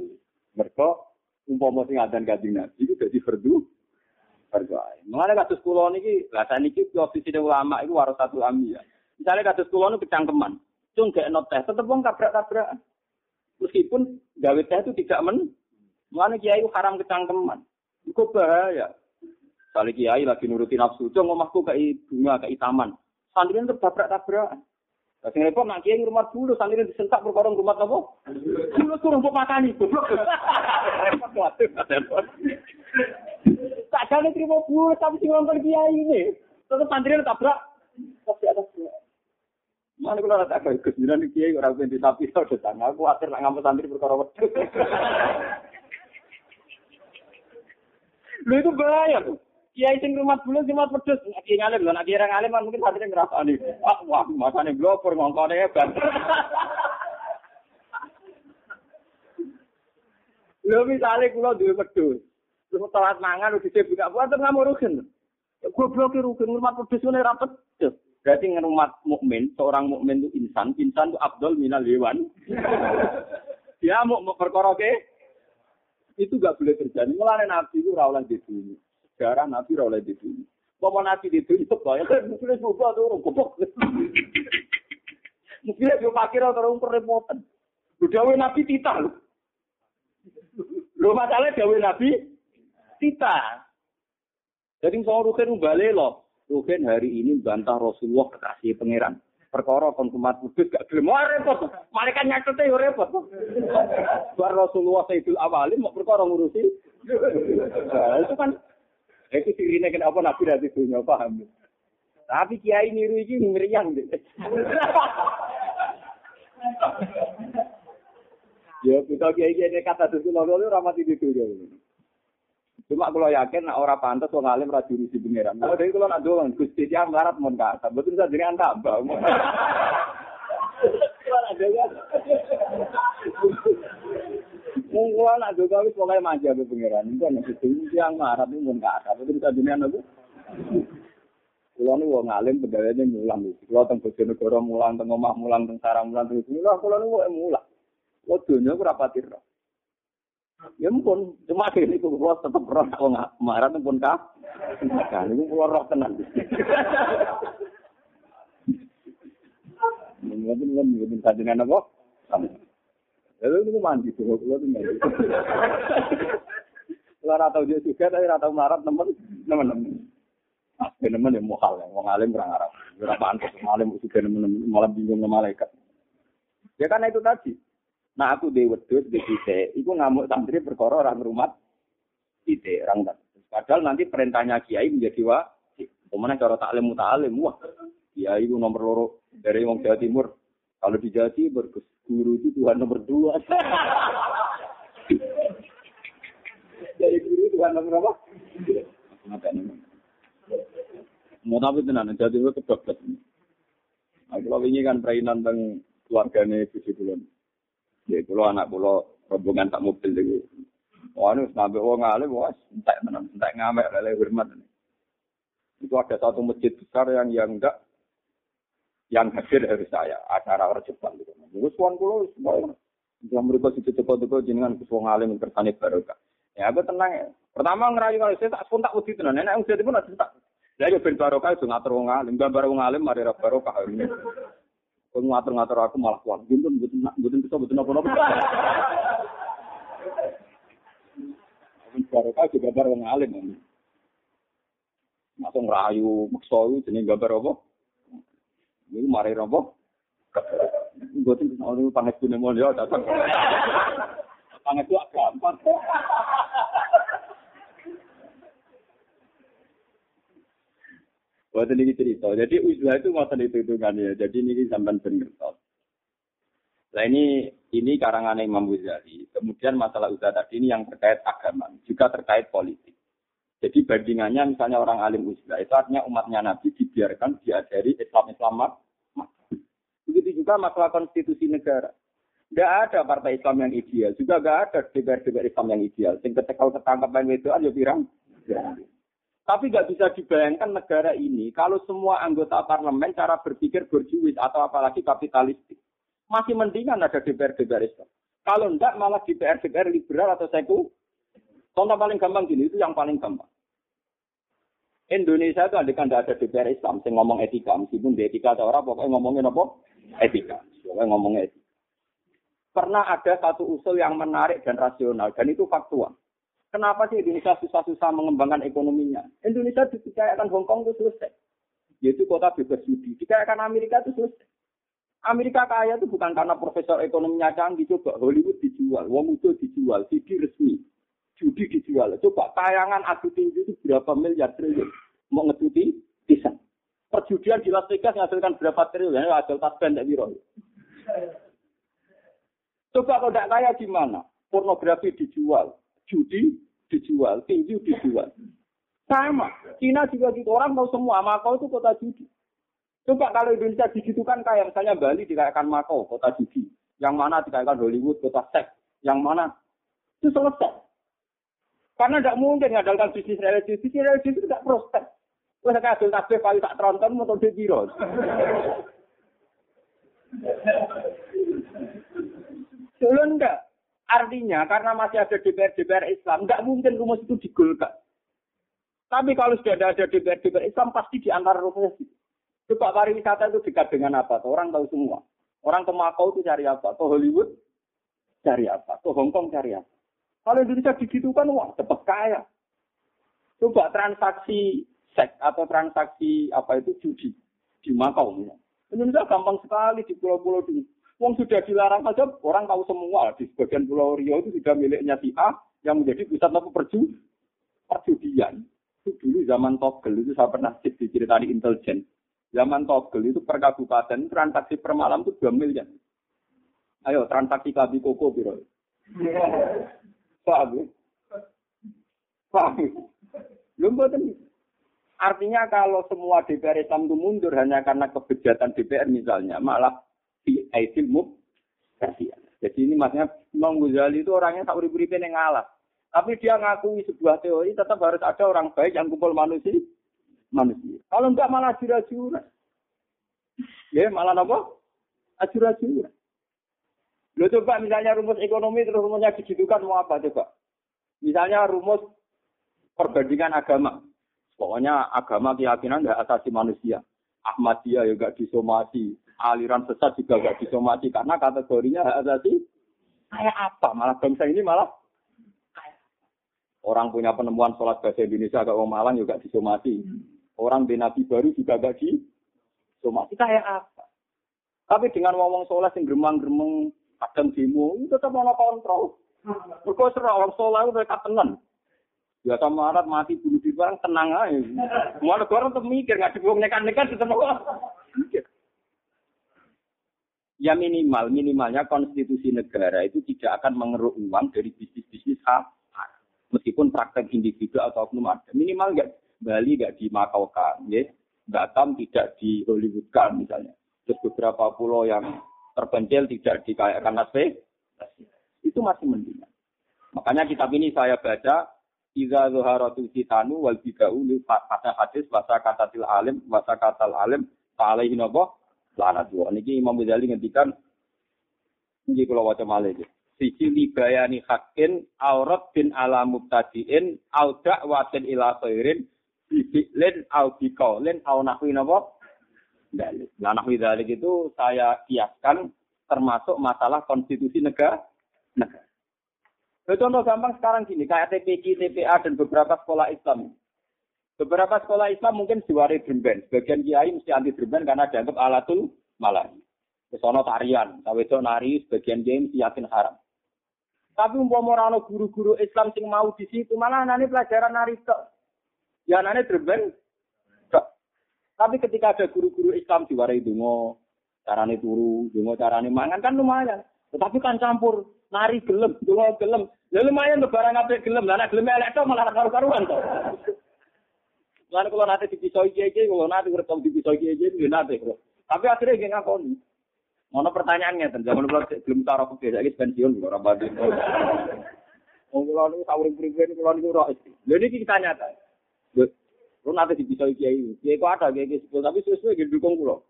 Mereka, umpama sing adan gading Nabi itu jadi fardu. Fardu aja. Mengenai kasus kulon ini, rasa ini posisi ulama itu waras satu ya. Misalnya kasus kulon itu kecangkeman. Cung gak not teh, tetep wong tabrak-tabrak. Meskipun gawe teh itu tidak men, mengenai kiai itu haram kecangkeman. Itu bahaya. Kali kiai lagi nuruti nafsu, cung omahku kayak bunga, kayak taman. Santri itu tabrak-tabrak. Sing repot nak kiai rumah dulu santri disentak perkara rumah apa? Dulu suruh mbok makani goblok. Repot waduh. Tak jane terima dulu tapi sing nonton kiai ini. Terus santri tabrak. Tapi atas Mana kalau ada kayak kesembilan kiai orang pengen tapi saya udah tanya aku akhir nak ngambil santri perkara wedus. Lu itu bahaya tuh. Kiai sing rumah dulu cuma pedes kiai ngalim lho nek kiai ngalim mungkin hati ngrasani. Ah wah makane glopor ngongkone hebat. Lho misale kula duwe pedus. Terus telat mangan udah dhisik buka puasa ngamuk rugen. Goblok rugen rumah pedes ngene ra pedes berarti rumah mukmin seorang mukmin itu insan insan itu abdul minal hewan. Dia mau perkara itu gak boleh terjadi. Mulane nabi itu ora di Darah Nabi oleh dibunuh. Bapak Nabi di dunia ya mungkin juga tuh orang goblok. Mungkin yo pakir orang kerepotan. Lu dawe Nabi tita lu. Lu masalah dawe Nabi tita. Jadi soal Rukin balik loh. Rukin hari ini bantah Rasulullah kekasih pangeran. Perkara kon kumat kudus gak gelem repot. Malaikat nyatete yo repot. Bar Rasulullah Sayyidul Awalin mau perkara ngurusi. Nah, itu kan Itu sirine kenapa Nabi dari dunia paham. Tapi kiai niru iki meriang deh. ya kita kiai kiai kata dulu lalu ramati di dunia. Cuma kalau yakin nak orang pantas wong alim ra jurusi pangeran. Kalau dari kalau nak doang Gusti dia melarat mon kata, betul saja dengan tambah. Mungkin anak juga wis pokoke manja be pangeran. Iku nek itu yang marah itu mun gak ada. Terus jenengan aku. Kulo nu wong alim pegaweane mulang. Kulo teng Bojonegoro mulang, teng omah mulang, teng sarang mulang, teng kulo kulo nu wong mulang. Kulo dunya ora pati ro. Ya mpun, cuma kene iku kulo tetep ro wong marah pun ka. Kan niku kulo roh tenan. Mungkin kan mungkin kajian apa? Lalu itu mandi tuh, kulo tuh mandi. Kulo ora tau dia juga, tapi ora tau marah temen, temen-temen. Ah, temen ya mohal ya, wong alim kurang arah. Ora pantes, alim udah temen malah bingung sama malaikat. Ya kan itu tadi. Nah aku di wedhus di sisi, itu ngamuk santri perkara orang rumah ide orang. Padahal nanti perintahnya kiai menjadi wajib. Ke mana cara taklim mutalim, wah kiai itu nomor loro dari wong Jawa Timur. Kalau di Jawa Timur, guru itu Tuhan nomor dua. Jadi guru Tuhan nomor apa? Ini? Mau tapi tenan, jadi itu kebablas. Nah, kalau ini kan perainan tentang keluarganya Busi Kulon. Ya, kalau anak pulau rombongan tak mobil itu. Wah, ini sampai orang ngalim, wah, entek tenan, entek ngamek, lele hormat. Itu ada satu masjid besar yang yang enggak yang hadir dari saya acara rejepan gitu. Gus wan kulo semua yang mereka situ itu jenengan gus wong alim kersane barokah. Ya aku tenang ya. Pertama ngerayu kalau saya tak spontak wedi tenan. Nenek udah pun ada tak. Lah yo ben barokah itu ngatur wong alim, gambar wong alim mari ra barokah. Ngatur-ngatur aku malah kuat. Buntun, buntun, buntun bisa, buntun apa-apa. Barokah juga gambar wong alim. Masuk ngerayu, maksa itu jenis gambar apa? Ini mari robo. Gue tuh orang panget punya mau dia datang. Panget itu gampang. Buat ini cerita. Jadi uzlah itu masa itu hitungannya. Jadi ini sampai benar. Nah ini ini karangan Imam Ghazali. Kemudian masalah uzlah tadi ini yang terkait agama, juga terkait politik. Jadi bandingannya misalnya orang alim uzlah itu artinya umatnya Nabi dibiarkan diajari Islam-Islam Begitu juga masalah konstitusi negara. Tidak ada partai Islam yang ideal. Juga tidak ada DPR-DPR Islam yang ideal. Yang ketika ketangkap main itu aja pirang. Tapi nggak bisa dibayangkan negara ini kalau semua anggota parlemen cara berpikir berjuis atau apalagi kapitalistik. Masih mendingan ada DPR-DPR Islam. Kalau enggak malah DPR-DPR liberal atau seku. Contoh paling gampang gini, itu yang paling gampang. Indonesia itu kan tidak ada DPR Islam yang ngomong etika, meskipun di etika atau orang pokoknya ngomongin apa? Etika. Pokoknya ngomongnya etika. Pernah ada satu usul yang menarik dan rasional, dan itu faktual. Kenapa sih Indonesia susah-susah mengembangkan ekonominya? Indonesia dipercayakan Hong Kong itu selesai. Yaitu kota bebas judi. Dikayakan Amerika itu selesai. Amerika kaya itu bukan karena profesor ekonominya canggih, coba Hollywood dijual, wong dijual, CD resmi, judi dijual. Coba tayangan adu tinju itu berapa miliar triliun. Mau ngetuti, bisa. Perjudian di Las Vegas menghasilkan berapa triliun. Ya, hasil tas pendek biro. Coba kalau tidak kaya gimana? Pornografi dijual, judi dijual, tinju dijual. Sama. Cina juga gitu. Orang tahu semua. Makau itu kota judi. Coba kalau Indonesia digitukan kayak misalnya Bali dikayakan Makau, kota judi. Yang mana dikayakan Hollywood, kota seks. Yang mana? Itu selesai. Karena tidak mungkin mengandalkan bisnis religius. Bisnis religius itu tidak prospek. Wes kadung kabeh kali tak tronton moto de piro. Dulu. Artinya karena masih ada DPR-DPR Islam, enggak mungkin rumus itu digolkan. Tapi kalau sudah ada DPR-DPR Islam, pasti di antara rumus itu. Coba pariwisata itu dekat dengan apa? Orang tahu semua. Orang ke Makau itu cari apa? Ke Hollywood cari apa? Ke Hong Kong cari apa? Kalau Indonesia begitu kan, wah cepat kaya. Coba transaksi seks atau transaksi apa itu judi di Makau. Ya. Indonesia gampang sekali di pulau-pulau ini. Wong sudah dilarang saja, orang tahu semua di sebagian pulau Rio itu sudah miliknya si A yang menjadi pusat apa perju perjudian. Itu dulu zaman Togel itu saya pernah cek diceritani intelijen. Zaman Togel itu per kabupaten transaksi per malam itu 2 miliar. Ayo transaksi kabi koko biro. Paham ya? Paham. Lu Artinya kalau semua DPR Islam itu mundur hanya karena kebejatan DPR misalnya, malah di aidil mubtadi'ah. Jadi ini maksudnya Imam Ghazali itu orangnya tak urip-uripin yang ngalah. Tapi dia ngakui sebuah teori tetap harus ada orang baik yang kumpul manusia. manusia. Kalau enggak malah jura-jura. Ya, malah apa? Ajur-ajuran. Lo coba misalnya rumus ekonomi terus rumusnya digitukan mau apa coba? Misalnya rumus perbandingan agama. Pokoknya agama keyakinan tidak asasi manusia. Ahmadiyah juga disomasi. Aliran sesat juga gak disomasi. Karena kategorinya hak asasi. Kayak apa? Malah bangsa ini malah Orang punya penemuan sholat bahasa Indonesia agak orang Malang juga disomasi. Orang di Nabi baru juga gak disomasi. Kayak apa? Tapi dengan ngomong sholat yang geremang-geremeng kadang demo, tetap mau kontrol. Mereka serah orang sholat mereka tenang. Biasa marat mati bunuh diri barang tenang aja. Semua negara untuk mikir, nggak dibuang nekan-nekan mikir. Ya minimal, minimalnya konstitusi negara itu tidak akan mengeruk uang dari bisnis-bisnis haram. Meskipun praktek individu atau oknum ada. Minimal nggak Bali nggak dimakaukan, ya. Batam tidak di Hollywoodkan misalnya. Terus beberapa pulau yang terpencil tidak dikayakan nasib. Itu masih mendingan. Makanya kitab ini saya baca Iza zuharatu sitanu wal bida'u li pada hadis bahasa katatil alim bahasa katal alim alaihi napa lanat wa niki Imam Ghazali ngendikan niki kula waca malih sisi libayani hakin aurat bin ala mubtadiin au da'watin ila khairin bifi'lin au biqaulin au nahwi napa dalil. Nah, nahwi dalik itu saya kiaskan termasuk masalah konstitusi negara. negara. Contoh gampang sekarang gini, kayak TPG, TPA, dan beberapa sekolah Islam. Beberapa sekolah Islam mungkin diwari drumben. Sebagian kiai mesti anti drumben karena dianggap alatul malah. Kesono tarian, itu nari, sebagian kiai mesti yakin haram. Tapi umpama ora guru-guru Islam sing mau di situ, malah nani pelajaran nari tok. Ya nani drumben tapi ketika ada guru-guru Islam diwarai dungo, carane turu, dungo carane mangan kan lumayan. Tetapi kan campur nari gelem, dungo gelem. Ya lumayan tuh barang apa gelem, lah gelem elek malah karu-karuan tuh. Lalu kalau nanti dipisoi kiai kalau nanti rekam dipisoi kiai kiai nanti bro. Tapi akhirnya gak ngakoni. Mana pertanyaannya tentang zaman belum belum taruh ke lagi pensiun orang badin. Kalau ini sahur pribadi kalau ini roh. Jadi kita nyata. Lu nanti bisa kiai, kiai kok ada kiai sepuluh, tapi sesuai gitu dukung pulau.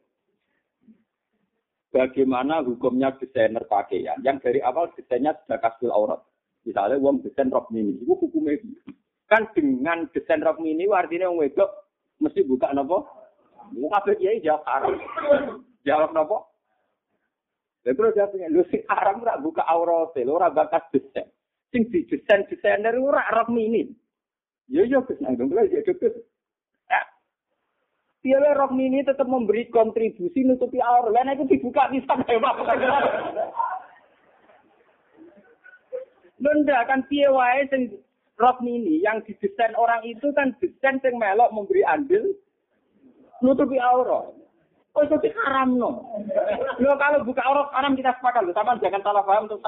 Bagaimana hukumnya desainer pakaian yang dari awal desainnya sudah kasbil aurat. Misalnya uang desain rok mini, itu hukumnya kan dengan desain rok mini artinya uang wedok mesti buka nopo. Buka apa kiai jawab haram. Jawab nopo. Lalu terus jawabnya, lu sih haram rak buka aurat, lu rak bakas desain. Sing di desain desainer rak rok mini. Ya ya, Gus, nanggung ya Gus. Dia rok mini tetap memberi kontribusi nutupi aur. Lain itu dibuka bisa hebat. Benda kan piye wae sing rok mini yang didesain orang itu kan desain sing melok memberi andil nutupi aura. Oh itu haram no. Lo kalau buka aurat haram kita sepakat lo. Sama jangan salah paham untuk.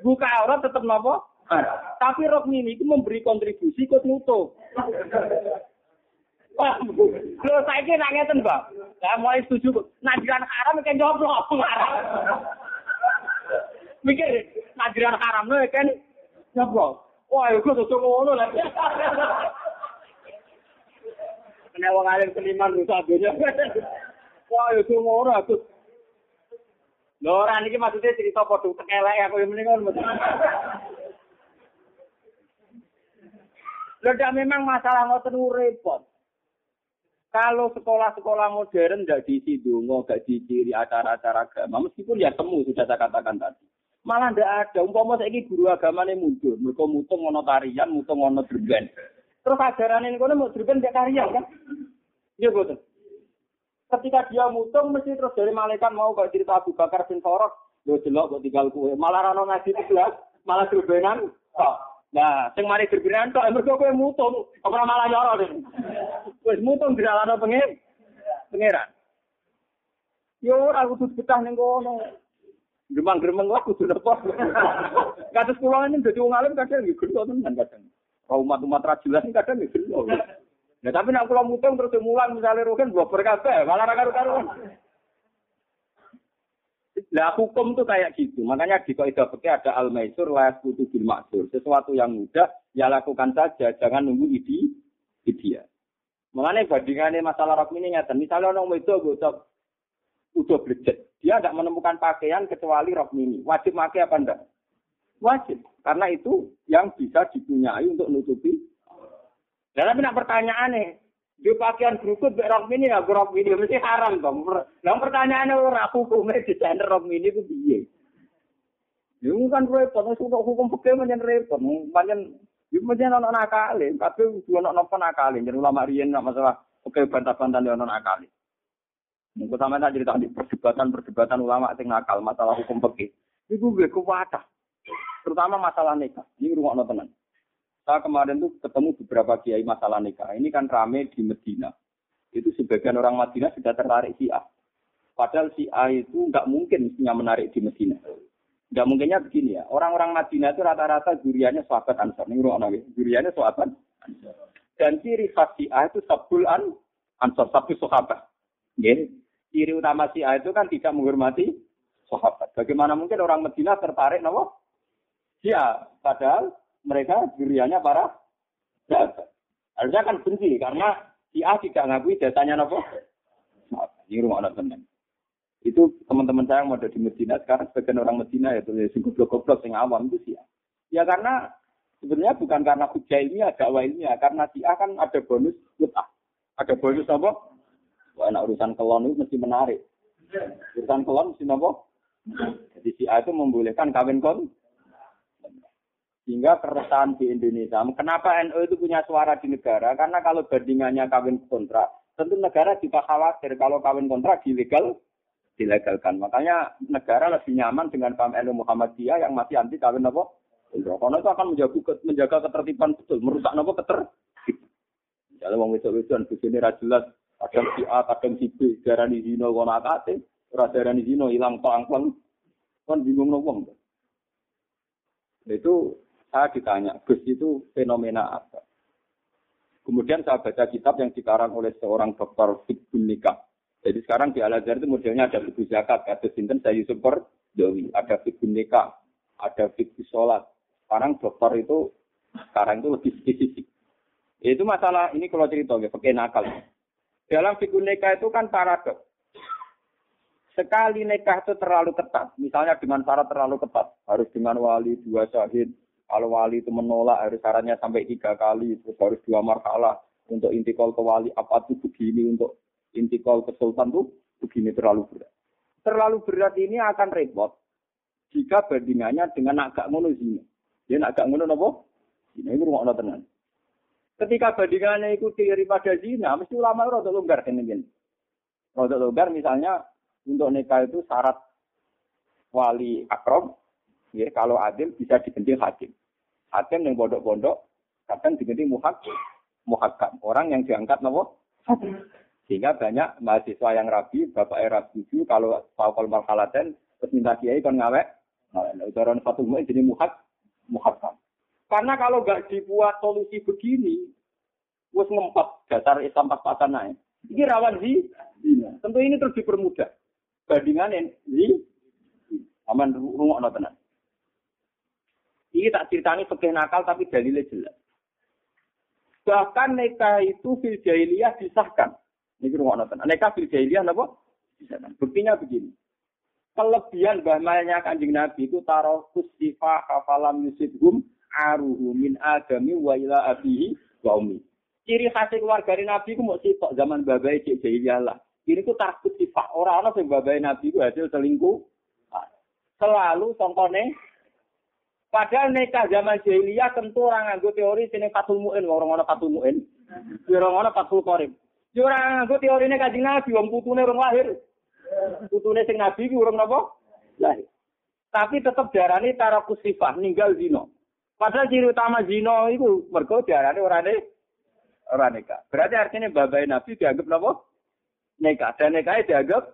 Buka aurat tetap nopo. Tapi rok mini itu memberi kontribusi ikut nutup. Lho saiki nak ngeten, Mbak. Lah mulai setuju. Najiran haram kan jawab lho haram. Mikir najiran haram lho kan jawab. Wah, iku tuh ngono lah. Kena wong alim keliman rusak dunya. Wah, iku ngono aku. Lho ora niki maksudnya cerita padha tekelek aku mending ngono. Lho memang masalah ngoten repot. Kalau sekolah-sekolah modern nggak diisi dungo, nggak diisi acara-acara agama, meskipun ya temu sudah saya katakan tadi. Malah nggak ada. Umpama ini guru agama ini muncul, mereka mutung ngono tarian, mutung ngono drben. Terus ajaran ini kono mau drben dia tarian kan? Iya betul. Ketika dia mutung, mesti terus dari malaikat mau kayak cerita Abu Bakar bin Farok, lo jelok kok tinggal kue. Malah rano ngaji itu malah drbenan. Oh. Nah, sing mari gergeran tok mergo kowe mutung, ora malah nyoro. Wis mutung diralano pengen pangeran. Yo ora kudu betah ning kono. Gremang-gremeng kok kudu lepas. Kados kula ini dadi wong alim kadang nggih gelo tenan kadang. Umat-umat ra jelas kadang nggih gelo. Nah, tapi nek kula mutung terus mulang misalnya roken blok kabeh, malah ra karo-karuan. Lah hukum tuh kayak gitu. Makanya di kaidah fikih ada al maisur la kutu bil maksur. Sesuatu yang mudah ya lakukan saja, jangan nunggu ide ide. Mengenai bandingannya masalah rok ini nyata. Misalnya orang itu udah udah belajar, dia tidak menemukan pakaian kecuali rok mini. Wajib pakai apa enggak? Wajib. Karena itu yang bisa dipunyai untuk nutupi. Dan tapi nak pertanyaannya, di pakaian berukut be rok mini ya rok mini mesti haram dong. Nah pertanyaannya ora hukumnya desainer rok mini ku piye? Ya kan repot, untuk hukum fikih menyen repot, menyen yo menyen ana nakale, kabeh kudu ana napa nakale, yen ulama riyen masalah oke bantah-bantah ana nakale. Mungkin sama tak cerita di perdebatan-perdebatan ulama sing nakal masalah hukum fikih. Iku gue kuwata. Terutama masalah nikah. Ini rumah tenan. Saya kemarin tuh ketemu beberapa kiai masalah nikah. Ini kan rame di Medina. Itu sebagian orang Madinah sudah tertarik si A. Padahal si A itu nggak mungkin mestinya menarik di Medina. Nggak mungkinnya begini ya. Orang-orang Madinah itu rata-rata juriannya sahabat Ansar. Ini nabi. Juriannya sahabat. Dan ciri khas A itu sabul an Ansar. Satu sahabat. Ciri utama si A itu kan tidak menghormati sahabat. Bagaimana mungkin orang Medina tertarik nopo? Si A. Padahal mereka duriannya para jahat. Harusnya kan benci karena si A tidak ngakui datanya nopo. Ini rumah anak teman. Itu teman-teman saya yang mau di Medina sekarang sebagian orang Medina ya tuh sing goblok-goblok sing awam itu sih. Ya karena sebenarnya bukan karena hujah ilmiah, dakwah ilmiah, karena si A kan ada bonus kutah. Ada bonus apa? Wah, enak urusan kelon itu mesti menarik. Urusan kelon mesti apa? Jadi si A itu membolehkan kawin kon sehingga keresahan di Indonesia. Kenapa NU itu punya suara di negara? Karena kalau bandingannya kawin kontrak, tentu negara juga khawatir kalau kawin kontrak ilegal, dilegalkan. Makanya negara lebih nyaman dengan paham NU Muhammadiyah yang masih anti kawin apa? Karena itu akan menjaga, menjaga ketertiban betul, merusak apa ketertiban. Kalau mau wedok-wedokan di sini jelas kadang si A, kadang si B, darani zino kono akate, ora darani zino ilang pang-pang. Kan bingung wong. Itu saya ditanya, Gus itu fenomena apa? Kemudian saya baca kitab yang dikarang oleh seorang dokter fikun nikah. Jadi sekarang di Al Azhar itu modelnya ada fikun zakat, ada sinten saya Yusuf Dewi, ada fikun nikah, ada fikun sholat. Sekarang dokter itu sekarang itu lebih spesifik. Itu masalah ini kalau cerita ya, pakai nakal. Dalam fikun nikah itu kan paradok. Sekali nikah itu terlalu ketat, misalnya dengan syarat terlalu ketat, harus dengan wali dua syahid, kalau wali itu menolak harus syaratnya sampai tiga kali, terus harus dua marhalah untuk intikal ke wali apa tuh begini untuk intikal ke sultan tuh begini terlalu berat. Terlalu berat ini akan repot jika bandingannya dengan agak ngono zina. Dia agak ngono apa? Zina itu rumah tenang. Ketika bandingannya itu daripada zina, mesti ulama itu longgar kan ini. Rada longgar misalnya untuk nikah itu syarat wali akrom, ya kalau adil bisa dibentil hakim hakim yang pondok-pondok kadang diganti muhak muhakam orang yang diangkat nopo? Sehingga banyak mahasiswa yang rabi bapak era setuju kalau fakol marhalaten terus minta kiai kan ngawek. Ucapan satu mu'in jadi muhak muhakam karena kalau nggak dibuat solusi begini wes ngempet dasar Islam pas-pasan naik ini rawan sih. Tentu ini terus dipermudah. Bandingannya di aman rumah no tenan ini tak ceritani fakih nakal tapi dalilnya jelas. Bahkan nikah itu fil jahiliyah disahkan. Ini rumah nonton. Nikah fil jahiliyah apa? Disahkan. Buktinya begini. Kelebihan bahmanya kanjeng Nabi itu taruh kusifa kafalam yusibhum aruhu min adami wa ila abihi wa umi. Ciri khas keluarga Nabi itu mau sitok zaman babai cek jahiliyah lah. Ini tuh takut sifat orang-orang yang babai Nabi itu hasil selingkuh. Selalu contohnya Padahal nikah zaman jahiliyah tentu orang nganggo teori sini fatul mu'in, orang orang fatul mu'in. Orang orang fatul korib. Ya orang nganggo teori ini kajian nabi, wong putune orang lahir. Putune sing nabi ku orang apa? Lahir. Tapi tetap darani tarakus sifah, ninggal zino. Padahal ciri utama zino itu mergo darani orang ini orang nikah. Berarti artinya babai nabi dianggap apa? Nikah. Dan nikahnya dianggap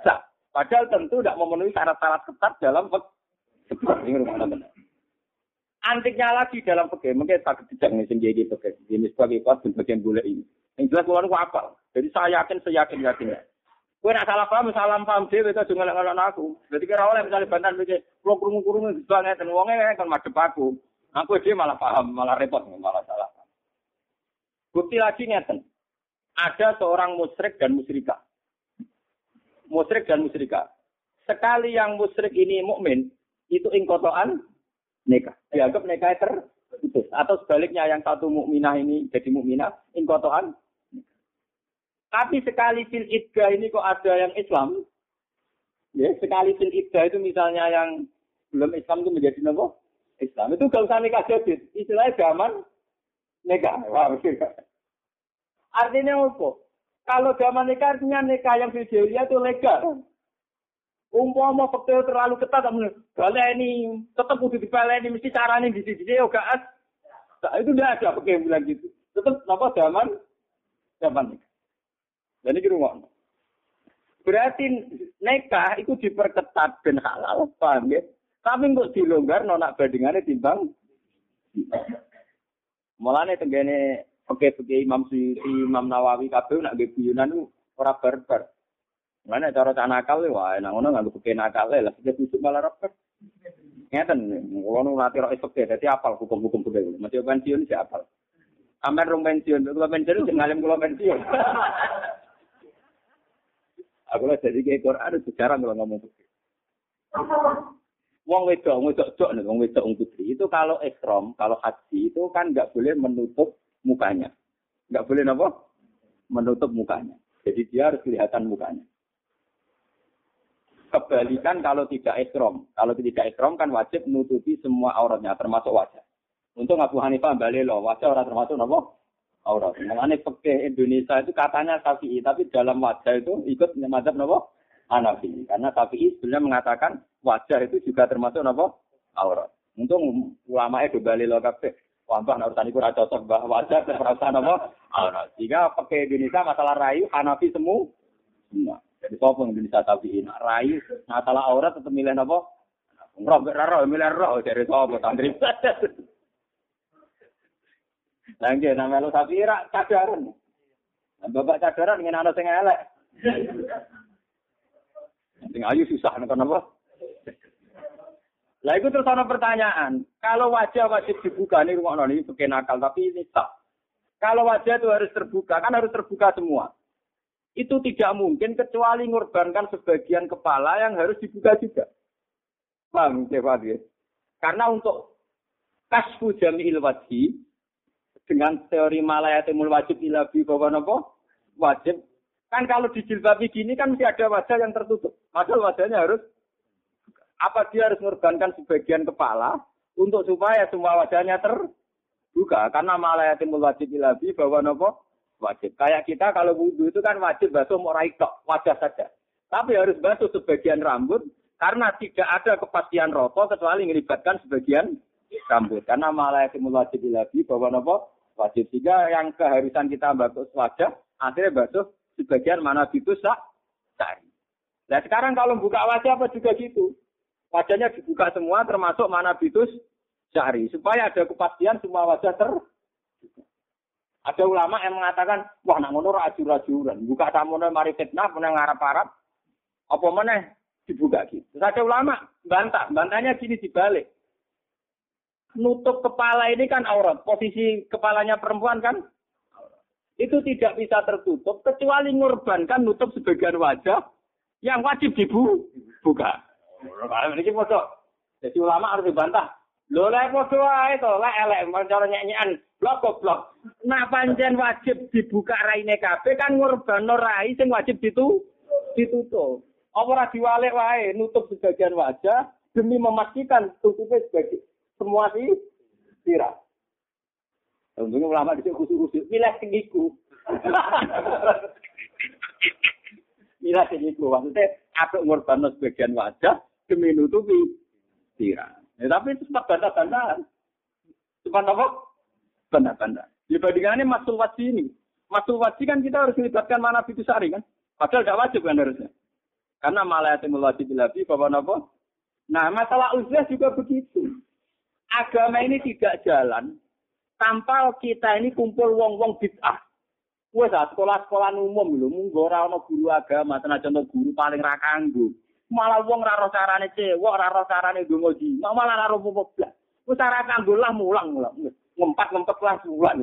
sah. Padahal tentu tidak memenuhi syarat-syarat ketat dalam ini rumah benar. Antiknya lagi dalam pegawai, mungkin tak tidak nih sendiri pegawai. Ini sebagai kuat dan bagian boleh ini. Yang jelas keluar itu apa? Jadi saya yakin, saya yakin yakin. Kowe nak salah paham, salam paham dhewe to jangan ngelak aku. Dadi kira oleh misalnya bantan mikir, kulo krungu-krungu banget ten wonge kan madhep aku. Aku dia malah paham, malah repot, malah salah. Bukti lagi ngeten. Ada seorang musyrik dan musyrikah. Musyrik dan musyrikah. Sekali yang musyrik ini mukmin, itu ingkotoan nikah. Dianggap nikah terputus. Atau sebaliknya yang satu mukminah ini jadi mukminah, ingkotoan tapi sekali fil iddah ini kok ada yang Islam, ya sekali fil iddah itu misalnya yang belum Islam itu menjadi apa? Islam itu gak usah nikah jadid, istilahnya zaman nikah. Wah, artinya apa? Kalau zaman nikah artinya nikah yang fil itu legal. Umpama faktor terlalu ketat, kalau ini tetap kudu ini mesti caranya di sini, ya gak Nah, itu tidak ada pakai bilang gitu. Tetap apa zaman zaman. Dan ini rumah. Berarti nikah itu diperketat dan halal, paham ya? Tapi kok dilonggar nonak bandingannya timbang. Mulane tenggene oke-oke Imam Suyuti, Imam Nawawi kabeh nak nggih guyonan ora barbar. Mana cara cah nakal wah enak ngono nganggo peke nakal lah sing tusuk malah rapet. Ngeten, kula nu nate ro esuk dadi apal hukum-hukum budaya. Mesti pensiun sih apal. Amer rong pensiun, kula pensiun sing ngalim kula pensiun. Aku lah jadi kayak Quran sejarah kalau ngomong putri. Wong wedok, wedok dok nih, wong wedok putri itu kalau ekstrom, kalau haji itu kan nggak boleh menutup mukanya, nggak boleh apa? Menutup mukanya. Jadi dia harus kelihatan mukanya. Kebalikan kalau tidak ekstrom, kalau tidak ekstrom kan wajib menutupi semua auratnya, termasuk wajah. Untuk Abu Hanifah balik loh, wajah orang termasuk apa? aurat. Mengenai peke Indonesia itu katanya Syafi'i, tapi dalam wajah itu ikut mazhab nopo Hanafi. Karena Syafi'i sebenarnya mengatakan wajah itu juga termasuk nopo aurat. Untung ulama itu bali lo kabeh. Wambah urusan itu cocok bah wajah dan perasaan nopo aurat. Jika pakai Indonesia masalah rayu Hanafi semua. Semua. Jadi sopo Indonesia Syafi'i nak rayu masalah aurat tetap milih nopo. Roh, roh, milih roh dari sopo santri. Lah nggih nang melu sapi ra cadaran. Nah, bapak cadaran ngene ana sing elek. Sing ayu susah nek apa? Lah itu terus ada pertanyaan, kalau wajah wajib dibuka nih rumah noni pakai nakal tapi ini tak. Kalau wajah itu harus terbuka, kan harus terbuka semua. Itu tidak mungkin kecuali mengorbankan sebagian kepala yang harus dibuka juga. Paham, ya? Karena untuk kasfu jami'il wajib, dengan teori malayatimul wajib ila bi bahwa nopo? Wajib. Kan kalau di jilbab gini kan mesti ada wajah yang tertutup. Padahal wajahnya harus apa dia harus mengorbankan sebagian kepala untuk supaya semua wajahnya terbuka? Karena malayatimul wajib ila bi bahwa nopo wajib kayak kita kalau wudhu itu kan wajib basuh mau tok wajah saja tapi harus basuh sebagian rambut karena tidak ada kepastian rokok kecuali melibatkan sebagian rambut karena malayatimul wajib ila bi bahwa nopo wajib. Sehingga yang keharusan kita basuh wajah, akhirnya basuh sebagian mana itu sak cari. Nah sekarang kalau buka wajah apa juga gitu. Wajahnya dibuka semua termasuk mana bitus cari. Supaya ada kepastian semua wajah ter. Ada ulama yang mengatakan, wah nak ngono rajur-rajuran. Buka tamunya mari fitnah, punya ngarap-arap. Apa mana dibuka gitu. Terus ada ulama bantah, bantahnya gini dibalik nutup kepala ini kan aurat. Posisi kepalanya perempuan kan itu tidak bisa tertutup kecuali ngorbankan nutup sebagian wajah yang wajib dibuka. Jadi ulama harus dibantah. Lo lah foto ae to, lah elek cara nyanyian blok blok. Nah panjen wajib dibuka raine kabeh kan ngorbanno rai sing wajib ditu ditutup. Apa ora diwalek wae nutup sebagian wajah demi memastikan tutupnya sebagian semua sih sirah. Untungnya ulama di sini khusus-khusus. Milah tinggiku. Milah tinggiku. Maksudnya, ada ngorban sebagian wajah demi nutupi sirah. Ya, tapi itu sempat bantah-bantahan. Sempat apa? Bantah-bantah. Dibandingkannya masul wajib ini. Masul wajib kan kita harus melibatkan mana itu sari kan. Padahal tidak wajib kan harusnya. Karena malah yatimul wajib lebih, bapak apa? Nah, masalah usia juga begitu agama ini tidak jalan tanpa kita ini kumpul wong-wong bid'ah. Wes ah sekolah-sekolah umum lho, munggo ora ana guru agama, senajan to guru paling ra. Malah wong ra roh carane cewek, ra roh carane donga di. Malah ra roh apa blas. Wis ora kanggo lah mulang-mulang. Ngempat-ngempet lah mulang.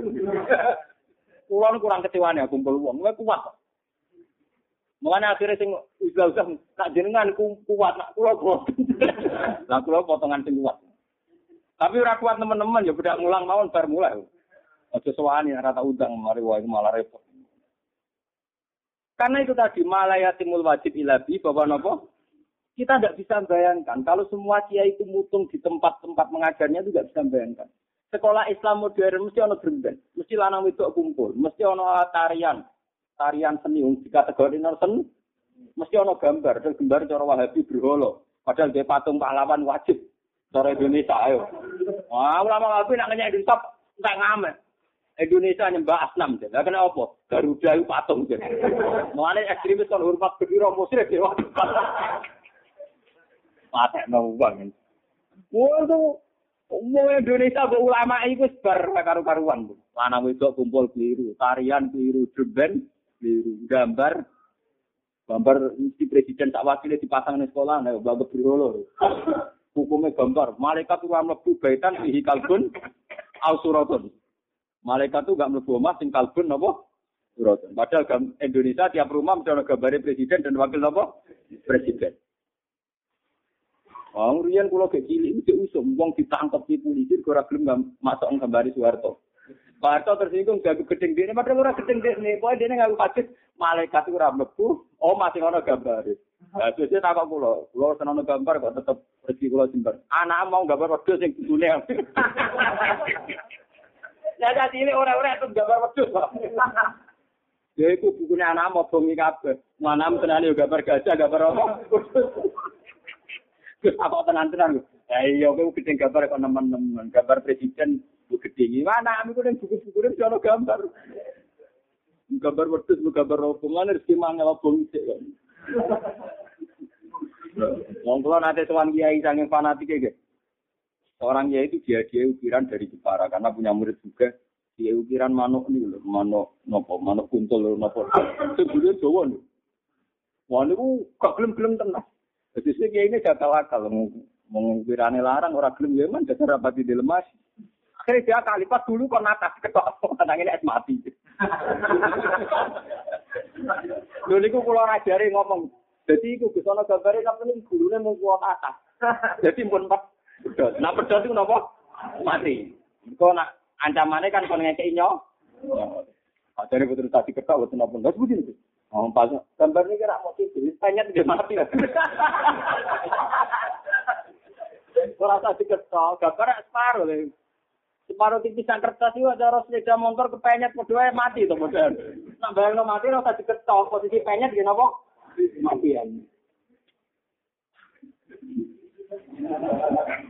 Kulo kurang kecewane kumpul wong, kowe kuat. Mulane akhirnya sing usah-usah tak jenengan kuat, nak kulo boten. Lah kulo potongan sing kuat. Tapi ora kuat teman-teman ya beda mulang mawon bar mulai. Aja sewani ora tak undang mari wae malah repot. Karena itu tadi malayatimul wajib ilabi bahwa nopo kita tidak bisa bayangkan kalau semua kiai itu mutung di tempat-tempat mengajarnya itu tidak bisa bayangkan. Sekolah Islam modern mesti ono gremben, mesti lanang wedok kumpul, mesti ono tarian, tarian seni di kategori seni, mesti ono gambar, dan gambar cara Wahabi berholo. Padahal dia patung pahlawan wajib. Cara Indonesia ayo. Wah, ulama Wahabi nak nanya Indonesia enggak ngamet. Indonesia nyembah asnam jadi. Lah kena apa? Garuda itu patung jadi. Mulane ekstremis kan hormat berdiri musyrik ya. Mate no bang. Waduh, Umum Indonesia kok ulama itu sebar karu-karuan. Lanang wedok kumpul keliru, tarian keliru, dreben keliru, gambar gambar mesti presiden tak wakilnya dipasang di sekolah, nah, bagus berolo. Hukumnya gambar, malaikat itu mlebu baitan fihi kalbun au suratun. Malaikat itu gak mlebu omah sing kalbun napa? Suratun. Padahal Indonesia tiap rumah mesti gambarnya presiden dan wakil napa? Presiden. Wong riyen kula gek cilik iki usum wong ditangkep di polisi ora gelem masuk gambari Soeharto. Pak Harto tersinggung gagu gedeng dene padahal ora gedeng dene, pokoke dene ngaku hadis malaikat ora mlebu, oh masih ono gambare. Lah terus takok kula, kula seneng gambar kok tetep rezeki kula jembar. Anak mau gambar wedhus sing kudune. Lah dadi ini ora-ora itu gambar wedhus. Ya iku bukune anak mau bengi kabeh. Mana tenan yo gambar gajah, gambar apa? Apa tenan-tenan. Ya iya kowe gedeng gambar kok nemen-nemen. Gambar presiden bu gedeng. Mana ami kok ning buku-buku ini ono gambar. Gambar wedhus, gambar opo. Mana rezeki mangel opo sik kok. Wong kula nate sowan kiai saking fanatik iki. Orang ya itu dia dia ukiran dari Jepara karena punya murid juga dia ukiran manuk nih loh, manuk nopo, manuk kuntul loh nopo. Sebelumnya Jawa nih. Wah niku gak gelem-gelem tenang. Jadi kayak ini gagal akal, mengukirane larang orang gelem ya dasar rapati dilemas. Akhirnya dia kalipat dulu kok natas ketok, tenang ini es mati. Dulu niku kula rajari ngomong, jadi iku Gus ana gambare tapi gurune mung kuat atas. Jadi pun empat pedot. Nah pedot itu napa? Mati. Kok nak ancamannya kan kon ngekeki nyo. Ajare betul tadi ketok betul napa. Terus begini. Oh, pas gambar ini kira mau tidur, tanya dia mati. Ora tak diketok, gambar separuh lho. Separuh tipisan kertas itu ada harus sepeda motor kepenyet berdua mati to modal. Nak bayangno mati ora tak diketok, posisi penyet gini apa? Matian.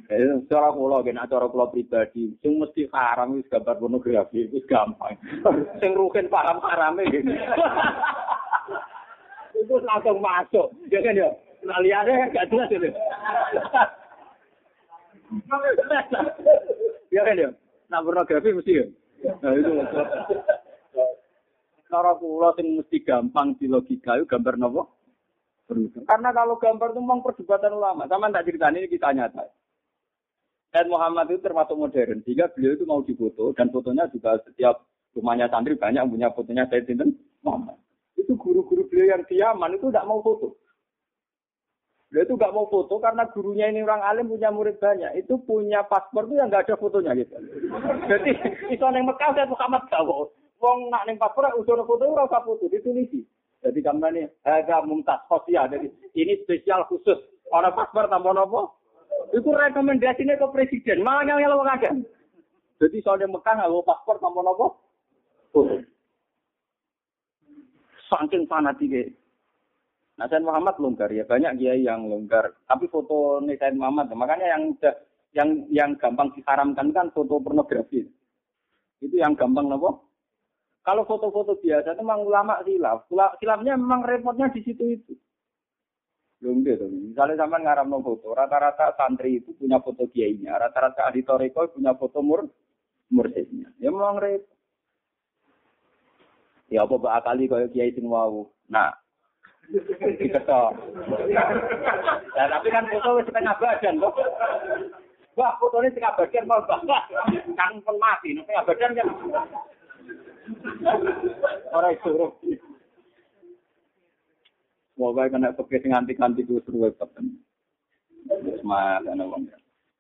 Eh, cara kula gen cara kula pribadi, sing mesti haram wis gambar pornografi wis gampang. sing rugen paham harame. Itu langsung masuk. Ya kan ya? Nah liane gak jelas itu. ya kan ya? Nah pornografi mesti ya? Nah itu. Cara kula sing mesti gampang di logika itu gambar nopo? Karena kalau gambar itu memang perdebatan ulama. Sama tak ceritanya ini kita nyata. Said Muhammad itu termasuk modern. Sehingga beliau itu mau difoto. Dan fotonya juga setiap rumahnya santri banyak punya fotonya Sinten Muhammad itu guru-guru beliau yang di Yaman itu tidak mau foto. Beliau itu nggak mau foto karena gurunya ini orang alim punya murid banyak. Itu punya paspor itu yang nggak ada fotonya gitu. Jadi itu yang Mekah saya Muhammad tahu. Wong nak neng paspor udah foto ora usah foto ditulisi. Jadi kamu ini agak mumtaz sosial. Jadi ini spesial khusus. Orang paspor tambah nopo. Itu rekomendasinya ke presiden. Malah yang yang ada. Jadi soalnya Mekah nggak paspor tambah nopo. Saking fanatiknya. Nah, Said Muhammad longgar ya, banyak kiai yang longgar. Tapi foto Said Muhammad, makanya yang yang yang gampang diharamkan kan foto pornografi. Itu yang gampang nopo. Kalau foto-foto biasa itu memang ulama silaf. Silafnya memang repotnya di situ itu. Belum gitu. Misalnya sama ngaram foto, rata-rata santri itu punya foto kiainya, rata-rata ahli toreko punya foto mur mursidnya. Ya memang repot. Ya apa mbak akali kaya kiai sing wau. Nah. Diketok. Nah, tapi kan foto wis setengah badan kok. Wah, fotonya setengah badan mau mbak. Kan pun mati, setengah badan kan. Ora iso. Moga kena pakai sing anti-anti terus terus Semangat ana wong.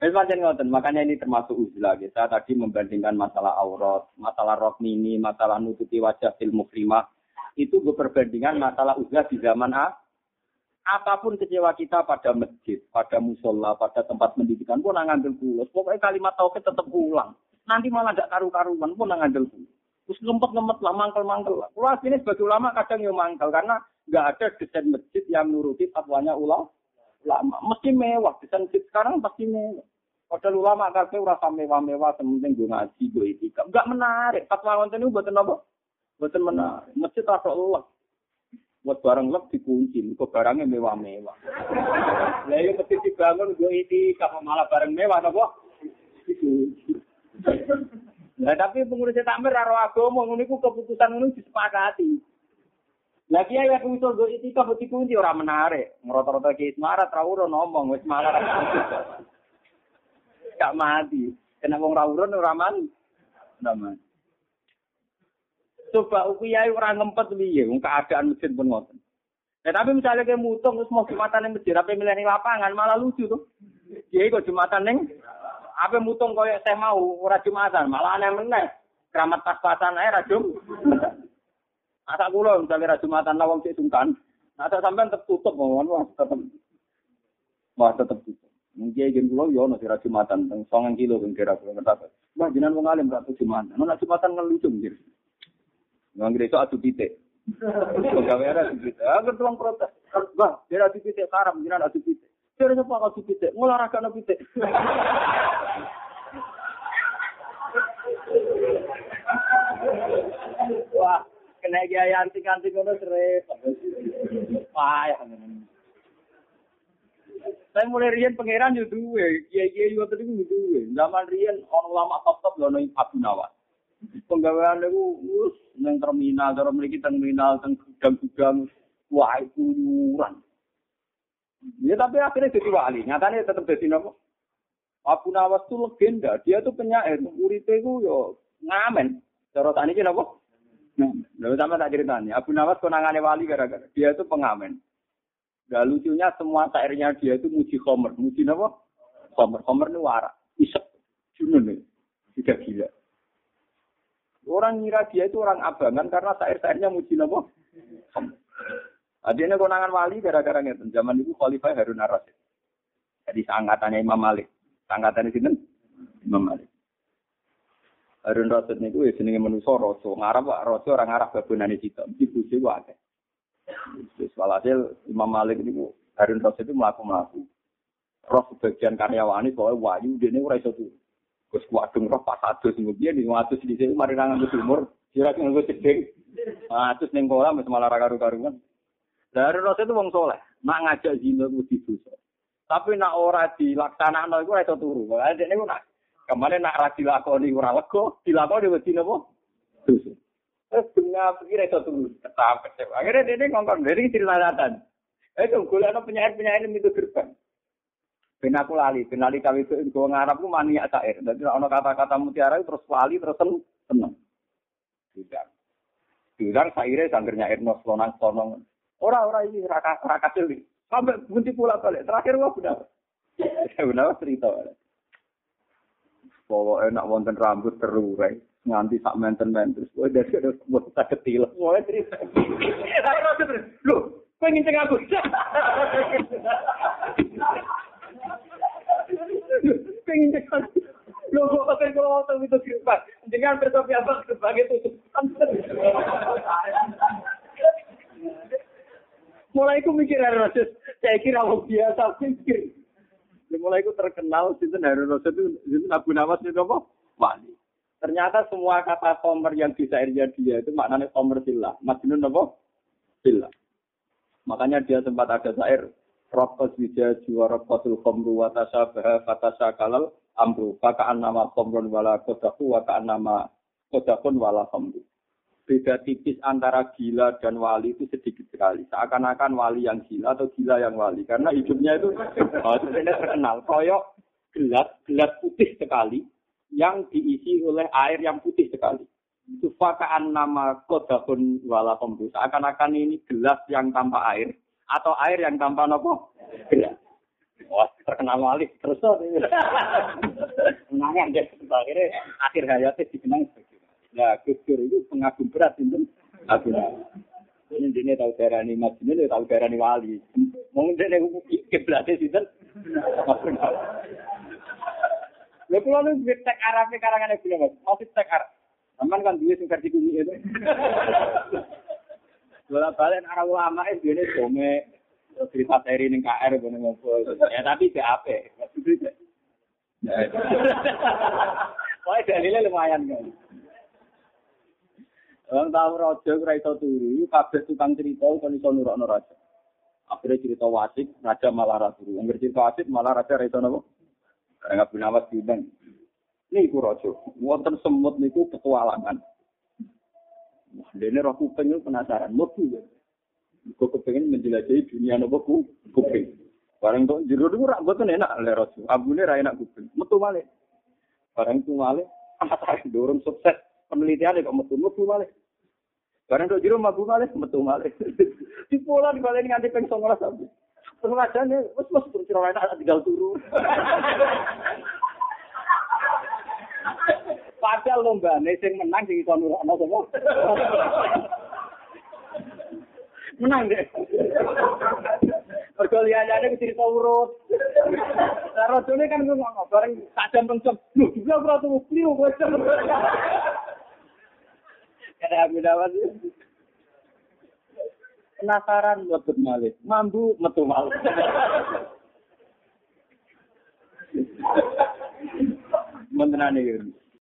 Wis pancen ngoten, makanya ini termasuk uzlah kita tadi membandingkan masalah aurat, masalah rok mini, masalah nututi wajah fil mukrimah. Itu gue perbandingan masalah uzlah di zaman A. Apa pun kecewa kita pada masjid, pada musola, pada tempat pendidikan pun ngambil kulus. Pokoknya kalimat tauhid tetap ulang. Nanti malah tidak karu-karuan pun ngambil kulus. Terus ngempet-ngempet lah, mangkel-mangkel lah. Kalau ini sebagai ulama kadang ya mangkel, karena nggak ada desain masjid yang nuruti fatwanya ulama. Mesti mewah. Di sekarang pasti mewah. Padahal ulama kabeh ora mewah-mewah, sementing gue ngaji, gue etika. Enggak menarik. Fatwa wonten niku mboten apa? Mboten menarik. Mesti tak Allah. Buat barang lek dikunci, kok barangnya mewah-mewah. Lah yo mesti dibangun gue etika malah barang mewah napa? Nah, tapi pengurus takmir karo agama ngono iku keputusan ngono disepakati. Lagi ya aku usul go itu kok dikunci ora menarik. Ngrota-rota ki semarat ra ngomong wis malah. Gak mati. Kena wong ra urun ora man. Nama. Coba upiyai ora ngempet piye wong keadaan masjid pun ngoten. Ya, tapi misalnya kayak mutung terus mau jumatan yang masjid, apa milih lapangan malah lucu tuh. Jadi kok jumatan neng, apa mutung kau saya mau ora jumatan, malah aneh meneh. Keramat pas-pasan aja rajum. Asa kula misalnya ra Jumatan lawang sik sungkan, asa sampean tetep tutup mawon wah tetep. Wah tetep tutup. Mungkin yen kula yo ono ra Jumatan teng 9 kilo ben kira kula ngerti. Wah jenengan wong alim ra Jumatan. Ono Jumatan ngelucu nggih. Nang itu adu titik. Pegawai ada adu titik. Agar tuang protes. Wah, dia adu titik karam, jenengan adu titik. Dia sepak adu titik, ngolahraga adu titik. Wah, kena gaya antik-antik ngono seret. Payah. Saya mulai rian pangeran yo duwe, kiai-kiai yo tadi yo duwe. Zaman rian orang lama top-top lho nang Abu Nawas. Penggawean niku wis nang terminal, cara mriki terminal teng gudang-gudang wah itu nyuran. Ya tapi akhirnya jadi wali, nyatanya tetap jadi nopo. Abu Nawas itu legenda, dia tuh penyair, muridnya itu yo ngamen. Cara tani ki nopo? Nah, lalu sama tak ceritanya. Abu Nawas konangannya wali gara-gara dia itu pengamen. Gak lucunya semua syairnya dia itu muji Homer. Muji apa? Homer. Homer ini warak. Isep. Junun nih. Tidak gila. Orang ngira dia itu orang abangan karena syair-syairnya muji apa? Adanya konangan wali gara-gara ngeten. Zaman itu Khalifah Harun ar-Rasyid. Jadi seangkatannya Imam Malik. Seangkatannya sini Imam Malik. Harun Rasul niku ya jenenge manusa raja. Ngarep Pak raja ora ngarep babonane cita. Mesti bojo wae. Wis walhasil Imam Malik niku Harun Rasul itu mlaku-mlaku. Roh sebagian karyawane soal wayu dene ora iso turu. Gus kuadung roh pas adus kemudian di ngatus di sini mari nang nganggo sumur, kira nganggo cedeng. Atus ning kolam wis malah karu-karuan. Harun Rasul itu wong soleh, nak ngajak zina kudu dosa. Tapi nak ora dilaksanakno iku ora iso turu. Lah dene nak Kemarin nak ra dilakoni ora lega, dilakoni wedi napa? Dosa. Terus dunia pikir itu tuh ketap kecep. Akhirnya dia ngomong dari ceritatan. Eh tuh gue lihat penyair-penyair itu gerbang. Ben aku lali, ben lali kami itu gue ngarap gue mania cair. Jadi ono kata-kata mutiara terus lali terus seneng. Tidak. Tidak saire sangger nyair nos lonang sonong. Ora-ora ini raka raka cilik. Sampai bunti pula balik. Terakhir gua benar. Benar cerita. Bawa enak wonten rambut terurai. Nganti sak menten-menten. Wah, dari ada buat tak ketil. Mulai cerita. Loh, pengen ceng aku. pengen ceng aku. Loh, kok pakai kalau waktu itu kirpan. Jangan bertopi apa sebagai tutup. Mulai aku mikir, saya kira biasa mikir. mulai itu terkenal sinten Rasul itu sinten Abu Nawas itu apa? Wali. Ternyata semua kata komer yang di syairnya dia itu maknanya komer sila. Majnun apa? Sila. Makanya dia sempat ada syair Rokos wija jiwa rokosul khomru wa tasabah fatasa kalal amru. Fakaan nama khomrun wala kodaku wa kaan nama kodakun wala khomru. beda tipis antara gila dan wali itu sedikit sekali. Seakan-akan wali yang gila atau gila yang wali. Karena hidupnya itu oh, terkenal. Koyok gelas, gelas putih sekali yang diisi oleh air yang putih sekali. Itu fakaan nama kodakun wala pembus. Seakan-akan ini gelas yang tanpa air atau air yang tanpa nopo gelas. Wah, terkenal wali. Terus kenangan deh. Akhirnya akhir hayatnya dikenang Nah, Gus Dur itu pengagum berat itu. Aku ini dia tahu daerah ini mas ini tahu daerah ini wali. Mungkin dia kiblatnya sih kan. Lalu kalau lu tek Arabnya karangan yang mas, mau tek Arab. Aman kan dia sing versi kumi itu. Bola balik arah ulama itu dia dome cerita seri ini KR bener ngobrol. Ya tapi BAP. Wah, dalilnya lumayan kan. Orang tahu raja ora iso turu, kabeh tukang cerita kon iso nurokno raja. Akhirnya cerita wasik, raja malah ra turu. Angger cerita wasik malah raja ra iso napa? Enggak punya was diundang. Niku raja, wonten semut niku petualangan. Wah, dene roh kuping penasaran, mlebu. Kok kepengen menjelajahi dunia nopo ku kuping. Barang kok jero niku rak boten enak le raja. Abune ra enak kuping. Metu malih. Barang tu malih, dorong sukses penelitian kok metu metu malih. Barang kok jero mabu malih metu malih. Di pola di balik nganti ping 19 sampe. Terus ajane wis wis terus ora enak tinggal turu. Padahal lomba sing menang sing iso nurukno sapa? Menang deh. Mergo liyane cerita urut. Lah rojone kan ngomong bareng tak jam pencet. Lho, juga ora turu kliu kowe. Kada aku dapat penasaran buat malih. Mambu metu malih. Mentenane iki.